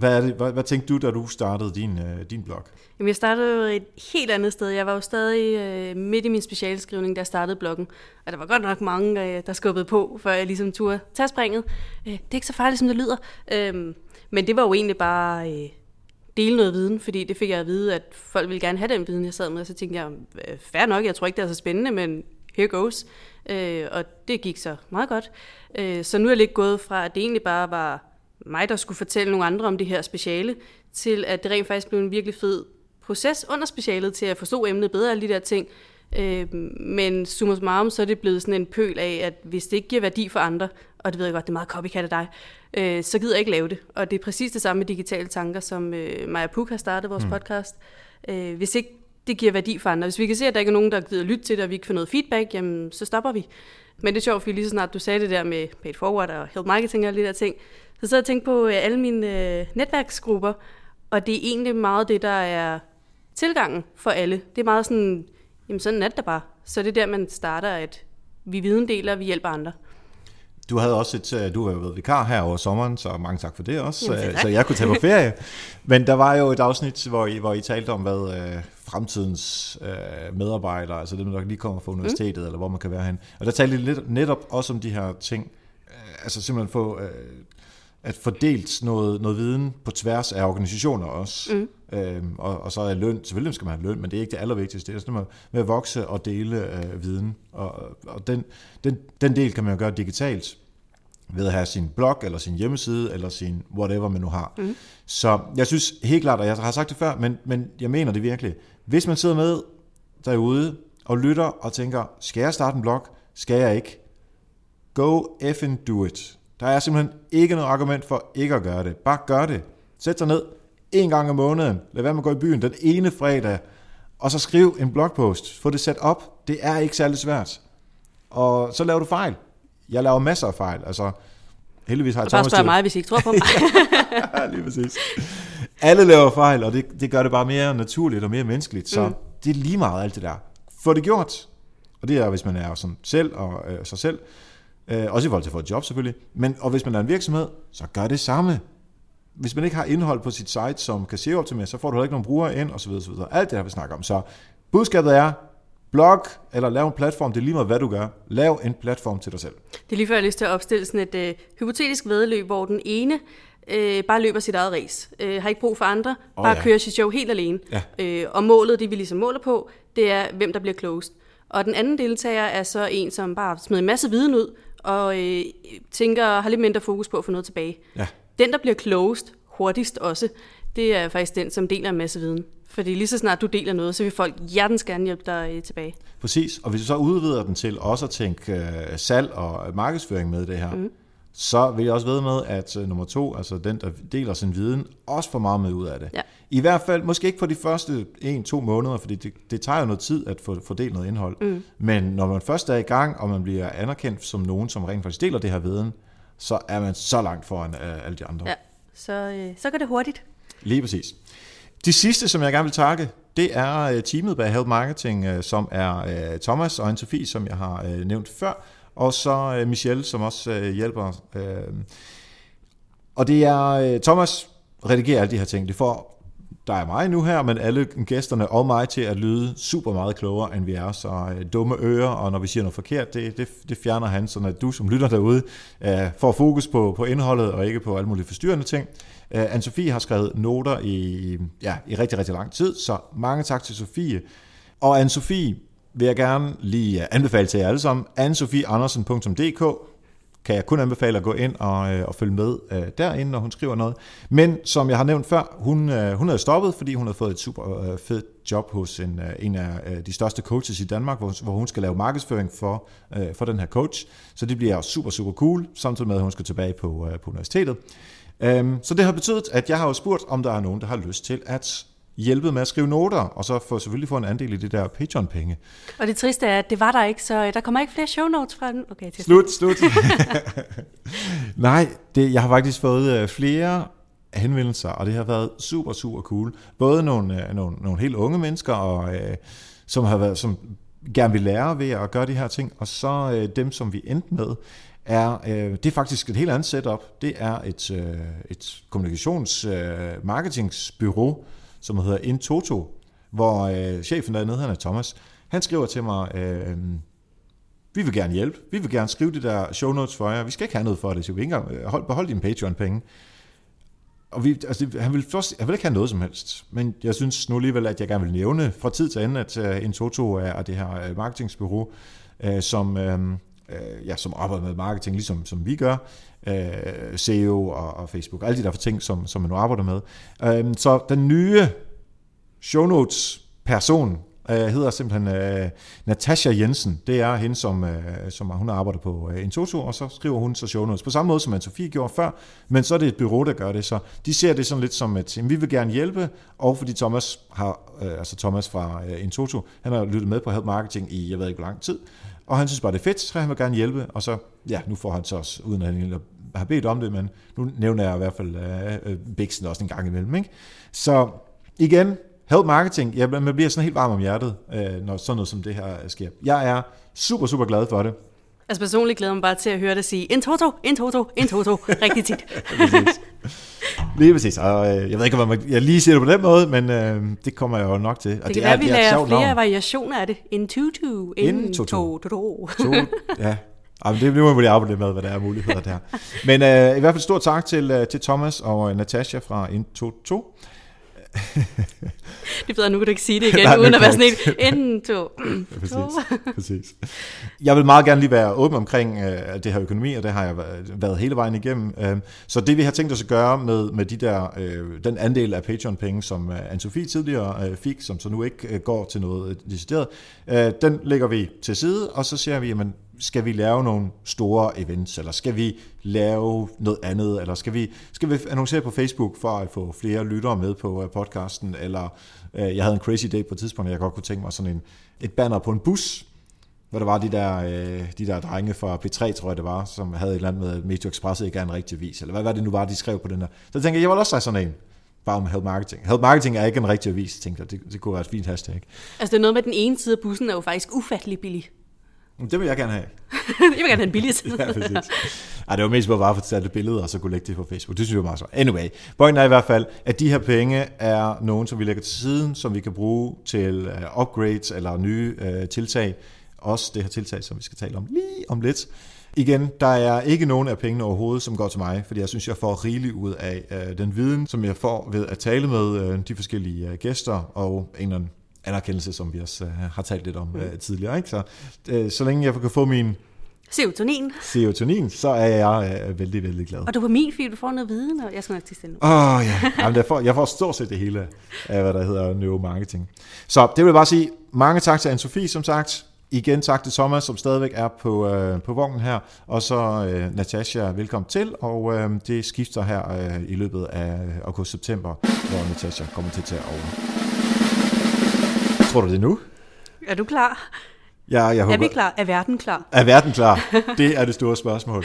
Hvad, er det, hvad, hvad tænkte du, da du startede din, øh, din blog? Jamen, jeg startede jo et helt andet sted. Jeg var jo stadig øh, midt i min specialskrivning, da jeg startede bloggen. Og der var godt nok mange, øh, der skubbede på, før jeg ligesom turde tage springet. Øh, det er ikke så farligt, som det lyder. Øh, men det var jo egentlig bare øh, dele noget viden, fordi det fik jeg at vide, at folk ville gerne have den viden, jeg sad med. Og så tænkte jeg, øh, fair nok, jeg tror ikke, det er så spændende, men here goes. Øh, og det gik så meget godt. Øh, så nu er jeg lidt gået fra, at det egentlig bare var mig, der skulle fortælle nogle andre om det her speciale, til at det rent faktisk blev en virkelig fed proces under specialet til at forstå emnet bedre, alle de der ting. Øh, men summa summarum, så er det blevet sådan en pøl af, at hvis det ikke giver værdi for andre, og det ved jeg godt, det er meget copycat af dig, øh, så gider jeg ikke lave det. Og det er præcis det samme med digitale tanker, som øh, Maja Puk har startet vores mm. podcast. Øh, hvis ikke det giver værdi for andre, hvis vi kan se, at der ikke er nogen, der gider lytte til det, og vi ikke får noget feedback, jamen så stopper vi. Men det er sjovt, fordi lige så snart du sagde det der med paid forward og health marketing og alle de der ting, så sad jeg og tænkte på øh, alle mine øh, netværksgrupper, og det er egentlig meget det, der er tilgangen for alle. Det er meget sådan, jamen sådan er det da bare. Så det er der, man starter, at vi videndeler, vi hjælper andre. Du havde også et, øh, du har jo været vikar her over sommeren, så mange tak for det også, Jamen, så, jeg kunne tage på ferie. Men der var jo et afsnit, hvor I, hvor I talte om, hvad øh, fremtidens øh, medarbejdere, altså dem, der lige kommer fra universitetet, mm. eller hvor man kan være hen. Og der talte I lidt, netop også om de her ting, øh, altså simpelthen få, øh, at fordelt noget, noget viden på tværs af organisationer også. Mm. Øhm, og, og så er løn, selvfølgelig skal man have løn, men det er ikke det allervigtigste. Det er sådan noget med at vokse og dele øh, viden. Og, og den, den, den del kan man jo gøre digitalt ved at have sin blog, eller sin hjemmeside, eller sin whatever man nu har. Mm. Så jeg synes helt klart, og jeg har sagt det før, men, men jeg mener det virkelig. Hvis man sidder med derude og lytter og tænker, skal jeg starte en blog? Skal jeg ikke? Go effing do it. Der er simpelthen ikke noget argument for ikke at gøre det. Bare gør det. Sæt dig ned en gang om måneden. Lad være med at gå i byen den ene fredag. Og så skriv en blogpost. Få det sat op. Det er ikke særlig svært. Og så laver du fejl. Jeg laver masser af fejl. Altså, heldigvis har jeg Og bare Thomas spørg mig, hvis I ikke tror på mig. Ja, lige præcis. Alle laver fejl, og det, det gør det bare mere naturligt og mere menneskeligt. Så mm. det er lige meget alt det der. Få det gjort. Og det er, hvis man er som selv og øh, sig selv. Øh, også i forhold til at få et job selvfølgelig. Men, og hvis man er en virksomhed, så gør det samme. Hvis man ikke har indhold på sit site, som kan se optimere, så får du heller ikke nogen brugere ind, osv. osv. Alt det her, vi snakker om. Så budskabet er, blog eller lav en platform, det er lige meget, hvad du gør. Lav en platform til dig selv. Det er lige før, jeg har lyst til at opstille sådan et øh, hypotetisk vedløb, hvor den ene øh, bare løber sit eget race. Øh, har ikke brug for andre, oh, bare ja. kører sit show helt alene. Ja. Øh, og målet, det vi ligesom måler på, det er, hvem der bliver klogest. Og den anden deltager er så en, som bare smider en masse viden ud, og øh, tænker, har lidt mindre fokus på at få noget tilbage. Ja. Den, der bliver klogest, hurtigst også, det er faktisk den, som deler en masse viden. Fordi lige så snart du deler noget, så vil folk hjertens gerne hjælpe dig øh, tilbage. Præcis, og hvis du så udvider den til også at tænke øh, salg og markedsføring med det her, mm. Så vil jeg også ved med, at uh, nummer to, altså den, der deler sin viden, også får meget med ud af det. Ja. I hvert fald, måske ikke for de første en-to måneder, fordi det, det tager jo noget tid at få fordelt noget indhold. Mm. Men når man først er i gang, og man bliver anerkendt som nogen, som rent faktisk deler det her viden, så er man så langt foran uh, alle de andre. Ja, så, øh, så går det hurtigt. Lige præcis. De sidste, som jeg gerne vil takke, det er øh, teamet bag Help Marketing, øh, som er øh, Thomas og Anne-Sophie, som jeg har nævnt før, og så øh, Michelle, som også øh, hjælper. Øh. Og det er Thomas redigerer alle de her ting. Det får der er mig nu her, men alle gæsterne og mig til at lyde super meget klogere, end vi er. Så dumme ører, og når vi siger noget forkert, det, det, det fjerner han, så at du som lytter derude får fokus på, på indholdet og ikke på alle mulige forstyrrende ting. Øh, Anne-Sophie har skrevet noter i, ja, i rigtig, rigtig lang tid, så mange tak til Sofie. Og Anne-Sophie vil jeg gerne lige øh, anbefale til jer alle sammen. anne-sophieandersen.dk kan jeg kun anbefale at gå ind og, øh, og følge med øh, derinde, når hun skriver noget. Men som jeg har nævnt før, hun, øh, hun havde stoppet, fordi hun har fået et super øh, fedt job hos en, øh, en af øh, de største coaches i Danmark, hvor, hvor hun skal lave markedsføring for, øh, for den her coach. Så det bliver super, super cool, samtidig med, at hun skal tilbage på, øh, på universitetet. Øhm, så det har betydet, at jeg har jo spurgt, om der er nogen, der har lyst til at hjælpe med at skrive noter, og så få, selvfølgelig få en andel i det der Patreon-penge. Og det triste er, at det var der ikke, så øh, der kommer ikke flere show notes fra den. Okay, til slut, slut. Nej, det, jeg har faktisk fået øh, flere henvendelser, og det har været super, super cool. Både nogle, øh, nogle, nogle helt unge mennesker, og, øh, som har været, som gerne vil lære ved at gøre de her ting, og så øh, dem, som vi endte med, er, øh, det er faktisk et helt andet setup. Det er et, øh, et kommunikations øh, marketingsbyrå, som hedder Intoto, hvor øh, chefen dernede, han er Thomas, han skriver til mig, øh, øhm, vi vil gerne hjælpe, vi vil gerne skrive det der show notes for jer, vi skal ikke have noget for det, så vi ikke engang, øh, hold, behold dine Patreon-penge. Og vi, altså, han, vil først, han vil ikke have noget som helst, men jeg synes nu alligevel, at jeg gerne vil nævne fra tid til anden, at uh, Intoto er det her uh, marketingsbureau, uh, som, uh, øh, ja, som arbejder med marketing, ligesom som vi gør, øh, SEO og, og Facebook, alle de der ting, som, som man nu arbejder med. Øh, så den nye show notes person øh, hedder simpelthen øh, Natasha Jensen. Det er hende, som, øh, som hun arbejder på øh, Intoto, og så skriver hun så show notes. På samme måde, som Anne-Sophie gjorde før, men så er det et bureau, der gør det. Så de ser det sådan lidt som, at vi vil gerne hjælpe, og fordi Thomas har, øh, altså Thomas fra øh, Intoto, han har lyttet med på Help Marketing i, jeg ved ikke hvor lang tid, og han synes bare, det er fedt, så han vil gerne hjælpe, og så, ja, nu får han så også, uden at han har bedt om det, men nu nævner jeg i hvert fald uh, Bixen også en gang imellem. Ikke? Så igen, help marketing, ja, man bliver sådan helt varm om hjertet, uh, når sådan noget som det her sker. Jeg er super, super glad for det. Altså personligt glæder mig bare til at høre dig sige, en toto, en toto, en toto, rigtig tit. Lige præcis. Og, øh, jeg ved ikke, om jeg lige siger det på den måde, men øh, det kommer jeg jo nok til. Og det, det kan være, at vi lærer flere navn. variationer af det. En tutu, en to, to, to, to. ja, Jamen, det bliver man arbejde med, hvad der er muligheder der. Men øh, i hvert fald stor tak til, øh, til Thomas og øh, Natasha fra Into2. det bedre, nu kan du ikke sige det igen, Nej, uden at være sådan en, en, to, ja, præcis, præcis. Jeg vil meget gerne lige være åben omkring uh, det her økonomi, og det har jeg været hele vejen igennem. Uh, så det vi har tænkt os at gøre med, med de der, uh, den andel af Patreon-penge, som uh, Anne-Sophie tidligere uh, fik, som så nu ikke uh, går til noget decideret, uh, den lægger vi til side, og så ser vi, jamen, skal vi lave nogle store events, eller skal vi lave noget andet, eller skal vi, skal vi annoncere på Facebook for at få flere lyttere med på øh, podcasten, eller øh, jeg havde en crazy day på et tidspunkt, og jeg godt kunne tænke mig sådan en, et banner på en bus, hvor der var de der, øh, de der drenge fra P3, tror jeg det var, som havde et eller andet med Metro Express ikke er en rigtig vis, eller hvad var det nu var, de skrev på den der. Så jeg tænkte jeg, jeg vil også have sådan en bare om health marketing. Health marketing er ikke en rigtig avis, tænkte jeg. Det, det kunne være et fint hashtag. Altså det er noget med, den ene side af bussen er jo faktisk ufattelig billig. Det vil jeg gerne have. jeg vil gerne have en billig side. ja, præcis. Ej, det var mest bare for at tage det billede, og så kunne lægge det på Facebook. Det synes jeg var meget så. Anyway, pointen er i hvert fald, at de her penge er nogen, som vi lægger til siden, som vi kan bruge til uh, upgrades eller nye uh, tiltag. Også det her tiltag, som vi skal tale om lige om lidt. Igen, der er ikke nogen af pengene overhovedet, som går til mig, fordi jeg synes, jeg får rigeligt ud af uh, den viden, som jeg får ved at tale med uh, de forskellige uh, gæster og en eller anden anerkendelse, som vi også uh, har talt lidt om uh, tidligere. Ikke? Så, uh, så længe jeg kan få min Serotonin. Serotonin, så er jeg uh, vældig, vældig glad. Og dopamin, fordi du får noget viden, og jeg skal nok til stille Åh oh, ja, Jamen, jeg, får, jeg får stort set det hele af, hvad der hedder neuromarketing. Så det vil jeg bare sige, mange tak til Anne-Sophie, som sagt. Igen tak til Thomas, som stadigvæk er på, øh, på vognen her, og så øh, Natasha, velkommen til, og øh, det skifter her øh, i løbet af august-september, hvor Natasha kommer til at tage over. Tror du det nu? Er du klar? Ja, jeg håber, Er vi klar? Er verden klar? Er verden klar? Det er det store spørgsmål.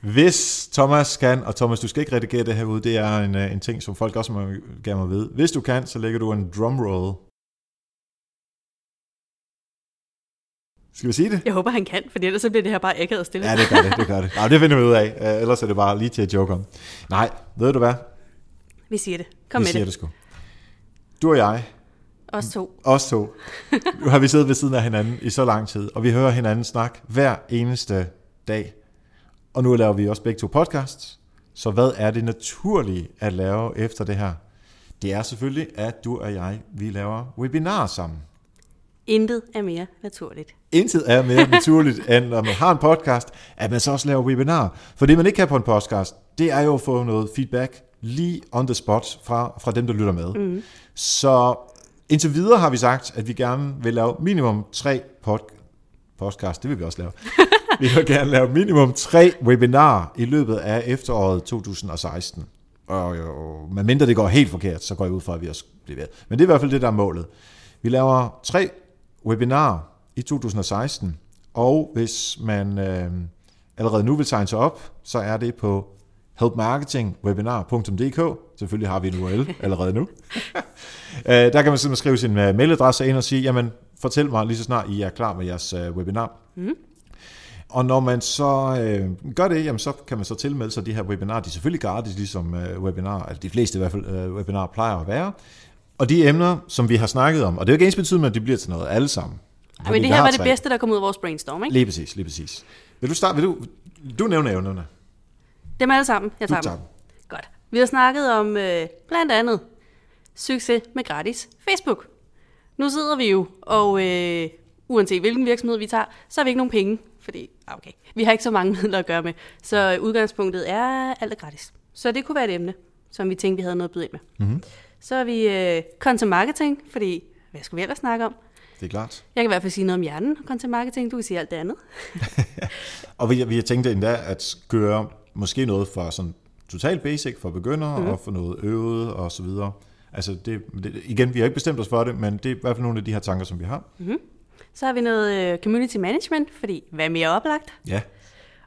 Hvis Thomas kan, og Thomas, du skal ikke redigere det her ud, det er en, øh, en ting, som folk også må, gerne må vide. Hvis du kan, så lægger du en drumroll. Skal vi sige det? Jeg håber, han kan, for ellers så bliver det her bare akavet stille. Ja, det gør det, det gør det. Nej, det finder vi ud af. Øh, Ellers er det bare lige til at joke om. Nej, ved du hvad? Vi siger det. Kom vi med siger det. det sgu. Du og jeg, Os to. os to, nu har vi siddet ved siden af hinanden i så lang tid, og vi hører hinanden snakke hver eneste dag. Og nu laver vi også begge to podcasts. Så hvad er det naturlige at lave efter det her? Det er selvfølgelig, at du og jeg, vi laver webinarer sammen. Intet er mere naturligt. Intet er mere naturligt, end når man har en podcast, at man så også laver webinar. For det, man ikke kan på en podcast, det er jo at få noget feedback lige on the spot fra, fra dem, der lytter med. Mm. Så indtil videre har vi sagt, at vi gerne vil lave minimum tre pod, podcast, det vil vi også lave. vi vil gerne lave minimum tre webinarer i løbet af efteråret 2016. Og jo, medmindre det går helt forkert, så går jeg ud fra, at vi også bliver ved. Men det er i hvert fald det, der er målet. Vi laver tre webinarer i 2016, og hvis man øh, allerede nu vil signe sig op, så er det på helpmarketingwebinar.dk. Selvfølgelig har vi en URL allerede nu. Øh, der kan man simpelthen skrive sin øh, mailadresse ind og sige, jamen fortæl mig lige så snart I er klar med jeres øh, webinar. Mm. Og når man så øh, gør det, jamen, så kan man så tilmelde sig de her webinarer. De er selvfølgelig gratis, ligesom øh, webinar, altså de fleste i hvert fald øh, webinar plejer at være. Og de emner, som vi har snakket om, og det er jo ikke ens betydende, at de bliver til noget alle sammen. Ej, men det her var det bedste, der kom ud af vores brainstorm, ikke? Lige præcis, lige præcis. Vil du starte? Vil du, du nævne evnerne? Dem alle sammen. Jeg Du tager tager dem. dem. Godt. Vi har snakket om øh, blandt andet succes med gratis Facebook. Nu sidder vi jo, og øh, uanset hvilken virksomhed vi tager, så har vi ikke nogen penge, fordi ah, okay, vi har ikke så mange midler at gøre med. Så øh, udgangspunktet er alt er gratis. Så det kunne være et emne, som vi tænkte, vi havde noget at byde ind med. Mm-hmm. Så har vi øh, content marketing, fordi hvad skulle vi ellers snakke om? Det er klart. Jeg kan i hvert fald sige noget om hjernen og content marketing, du kan sige alt det andet. Og vi, vi har tænkt endda at gøre måske noget for sådan totalt basic for begyndere, mm. og for noget øvet og så videre. Altså det, det, igen, vi har ikke bestemt os for det, men det er i hvert fald nogle af de her tanker, som vi har. Så har vi noget øh, community management, fordi hvad er mere oplagt? Ja,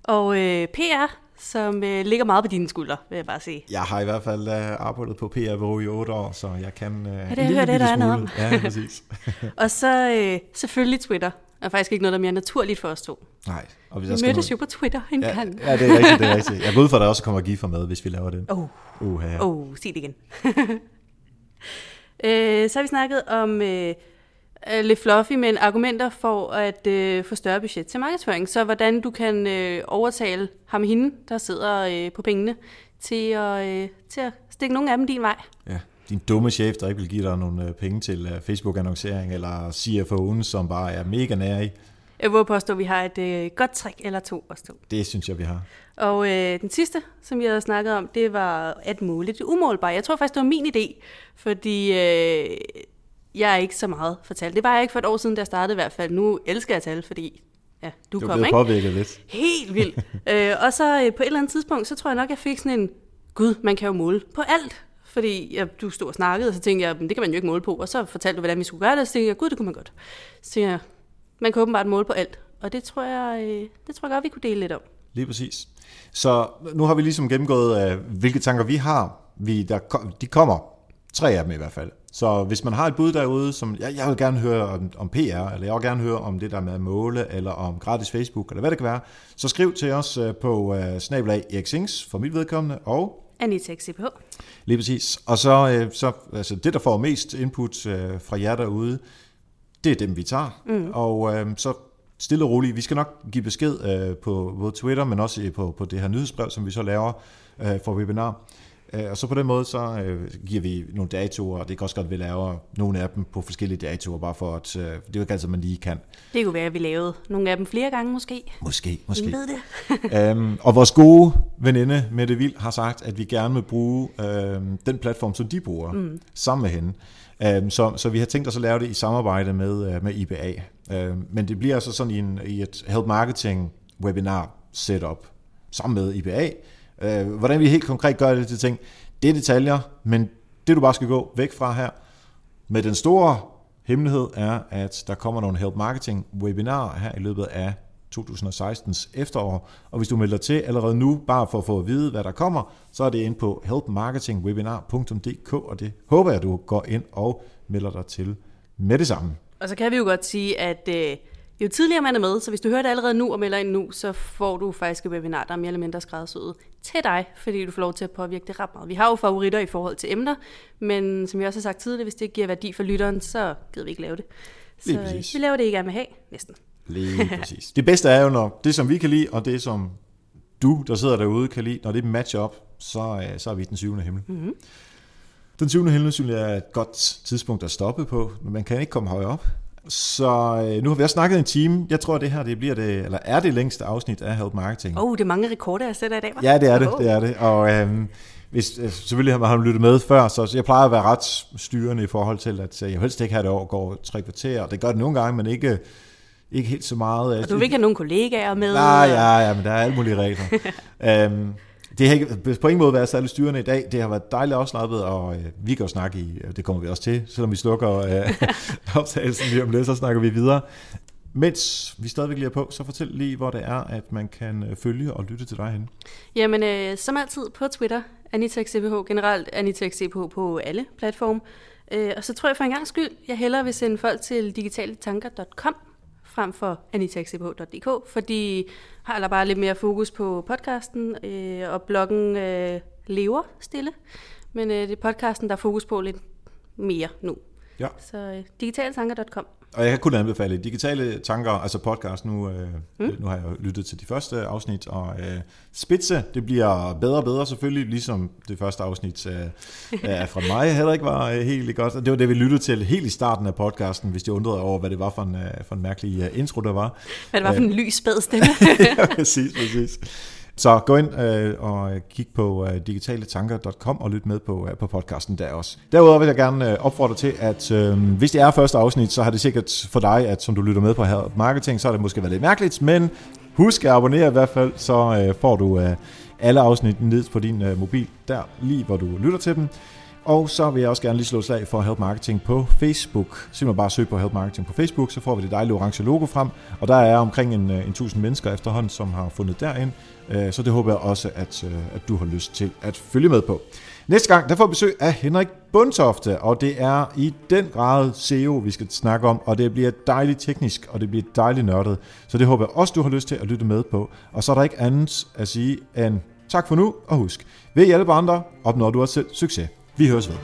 Og øh, PR, som øh, ligger meget på dine skuldre, vil jeg bare sige. jeg har i hvert fald uh, arbejdet på PR-bureau i otte år, så jeg kan uh, ja, det jeg hørt, det er der er noget om. Ja, præcis. Og så øh, selvfølgelig Twitter. er faktisk ikke noget, der er mere naturligt for os to. Nej. Og hvis Vi mødtes nå- jo på Twitter en ja, gang. ja, det er rigtigt, det er rigtigt. Jeg går ud fra, at der også kommer giffer med, hvis vi laver det. Åh, Uh, ja. oh, oh, sig det igen. øh, så har vi snakket om øh, øh, lidt fluffy, men argumenter for at øh, få større budget til markedsføring. Så hvordan du kan øh, overtale ham hende, der sidder øh, på pengene, til at, øh, til at stikke nogle af dem din vej. ja. Din dumme chef, der ikke vil give dig nogle øh, penge til øh, Facebook-annoncering, eller CFO'en, som bare er mega nær i. Jeg vil påstå, at vi har et øh, godt trick eller to os to. Det synes jeg, vi har. Og øh, den sidste, som jeg havde snakket om, det var at måle det umålbare. Jeg tror faktisk, det var min idé, fordi øh, jeg er ikke så meget for tal. Det var jeg ikke for et år siden, da jeg startede i hvert fald. Nu elsker jeg tal, fordi ja, du, Du kom, ikke? påvirket lidt. Helt vildt. øh, og så øh, på et eller andet tidspunkt, så tror jeg nok, jeg fik sådan en, gud, man kan jo måle på alt. Fordi ja, du stod og snakkede, og så tænkte jeg, "Men det kan man jo ikke måle på. Og så fortalte du, hvordan vi skulle gøre det, og så tænkte jeg, gud, det kunne man godt. Så tænkte jeg, man kan åbenbart måle på alt. Og det tror jeg, øh, det tror jeg godt, vi kunne dele lidt om. Lige præcis. Så nu har vi ligesom gennemgået, øh, hvilke tanker vi har. Vi, der, de kommer, tre af dem i hvert fald. Så hvis man har et bud derude, som jeg, jeg vil gerne høre om, om PR, eller jeg vil gerne høre om det der med at måle, eller om gratis Facebook, eller hvad det kan være, så skriv til os øh, på uh, snabelag Erik Sings for mit vedkommende, og Anita XCPH. Lige præcis. Og så, øh, så altså det, der får mest input øh, fra jer derude, det er dem, vi tager. Mm. Og øh, så stille og roligt. Vi skal nok give besked øh, på både Twitter, men også øh, på, på det her nyhedsbrev, som vi så laver øh, for webinar. Øh, og så på den måde, så øh, giver vi nogle datoer, og det kan også godt, at vi laver nogle af dem på forskellige datoer, bare for at, øh, det er jo ikke altid, man lige kan. Det kunne være, at vi lavede nogle af dem flere gange måske. Måske, måske. Ingen ved det. øhm, og vores gode veninde Mette Vild har sagt, at vi gerne vil bruge øhm, den platform, som de bruger, mm. sammen med hende. Øhm, så, så vi har tænkt os at lave det i samarbejde med, øh, med IBA. Øh, men det bliver altså sådan i, en, i et Help Marketing webinar setup sammen med IBA. Øh, hvordan vi helt konkret gør det til ting, det er detaljer, men det du bare skal gå væk fra her, med den store hemmelighed er, at der kommer nogle Help Marketing webinarer her i løbet af 2016's efterår. Og hvis du melder til allerede nu, bare for at få at vide, hvad der kommer, så er det ind på helpmarketingwebinar.dk, og det håber jeg, du går ind og melder dig til med det samme. Og så kan vi jo godt sige, at øh, jo tidligere man er med, så hvis du hører det allerede nu og melder ind nu, så får du faktisk et webinar, der er mere eller mindre skræddersyet til dig, fordi du får lov til at påvirke det ret meget. Vi har jo favoritter i forhold til emner, men som jeg også har sagt tidligere, hvis det giver værdi for lytteren, så gider vi ikke lave det. Så vi laver det, I gerne vil have, næsten. Lige præcis. Det bedste er jo, når det, som vi kan lide, og det, som du, der sidder derude, kan lide, når det matcher op, så, øh, så er vi den syvende himmel. Mm-hmm. Den syvende himmel, synes jeg, er et godt tidspunkt at stoppe på, men man kan ikke komme højere op. Så øh, nu har vi også snakket en time. Jeg tror, det her det bliver det, eller er det længste afsnit af Help Marketing. Oh, det er mange rekorder, jeg sætter i dag, hva'? Ja, det er det, oh. det er det. Og øhm, hvis, øh, selvfølgelig har man lyttet med før, så jeg plejer at være ret styrende i forhold til, at jeg helst ikke have det over går tre kvarter. Det gør det nogle gange, men ikke ikke helt så meget. Og du vil ikke have nogen kollegaer med? Nej, ja, ja, men der er alle mulige regler. um, det har ikke på ingen måde været særlig styrende i dag. Det har været dejligt afslappet, og øh, vi kan jo snakke i, øh, det kommer vi også til, selvom vi slukker øh, optagelsen lige om lidt, så snakker vi videre. Mens vi stadigvæk lige er på, så fortæl lige, hvor det er, at man kan øh, følge og lytte til dig hen. Jamen, øh, som altid på Twitter, AnitaXCPH, generelt AnitaXCPH på alle platforme. Øh, og så tror jeg for en gang skyld, jeg hellere vil sende folk til digitaletanker.com, frem for anitaxcph.dk, fordi har der bare lidt mere fokus på podcasten, øh, og bloggen øh, lever stille. Men øh, det er podcasten, der er fokus på lidt mere nu. Ja. Så øh, digitaltanker.com. Og jeg kan kun anbefale digitale tanker, altså podcast nu. Øh, mm. Nu har jeg lyttet til de første afsnit, og øh, Spidse, det bliver bedre og bedre selvfølgelig, ligesom det første afsnit øh, øh, fra mig heller ikke var øh, helt godt. Det var det, vi lyttede til helt i starten af podcasten, hvis de undrede over, hvad det var for en, øh, for en mærkelig øh, intro, der var. Hvad det var for en lys stemme. ja, præcis, præcis. Så gå ind øh, og kig på øh, digitaletanker.com og lyt med på, øh, på podcasten der også. Derudover vil jeg gerne øh, opfordre til, at øh, hvis det er første afsnit, så har det sikkert for dig, at som du lytter med på her marketing, så har det måske været lidt mærkeligt, men husk at abonnere i hvert fald, så øh, får du øh, alle afsnit ned på din øh, mobil, der lige hvor du lytter til dem. Og så vil jeg også gerne lige slå slag for Help Marketing på Facebook. Simpelthen bare søg på Help Marketing på Facebook, så får vi det dejlige orange logo frem. Og der er omkring en, øh, en tusind mennesker efterhånden, som har fundet derind. Øh, så det håber jeg også, at, øh, at du har lyst til at følge med på. Næste gang, der får besøg af Henrik Bundtofte, og det er i den grad SEO, vi skal snakke om, og det bliver dejligt teknisk, og det bliver dejligt nørdet. Så det håber jeg også, du har lyst til at lytte med på. Og så er der ikke andet at sige end tak for nu, og husk, ved at hjælpe andre, opnår du også selv succes. Vi høres ved.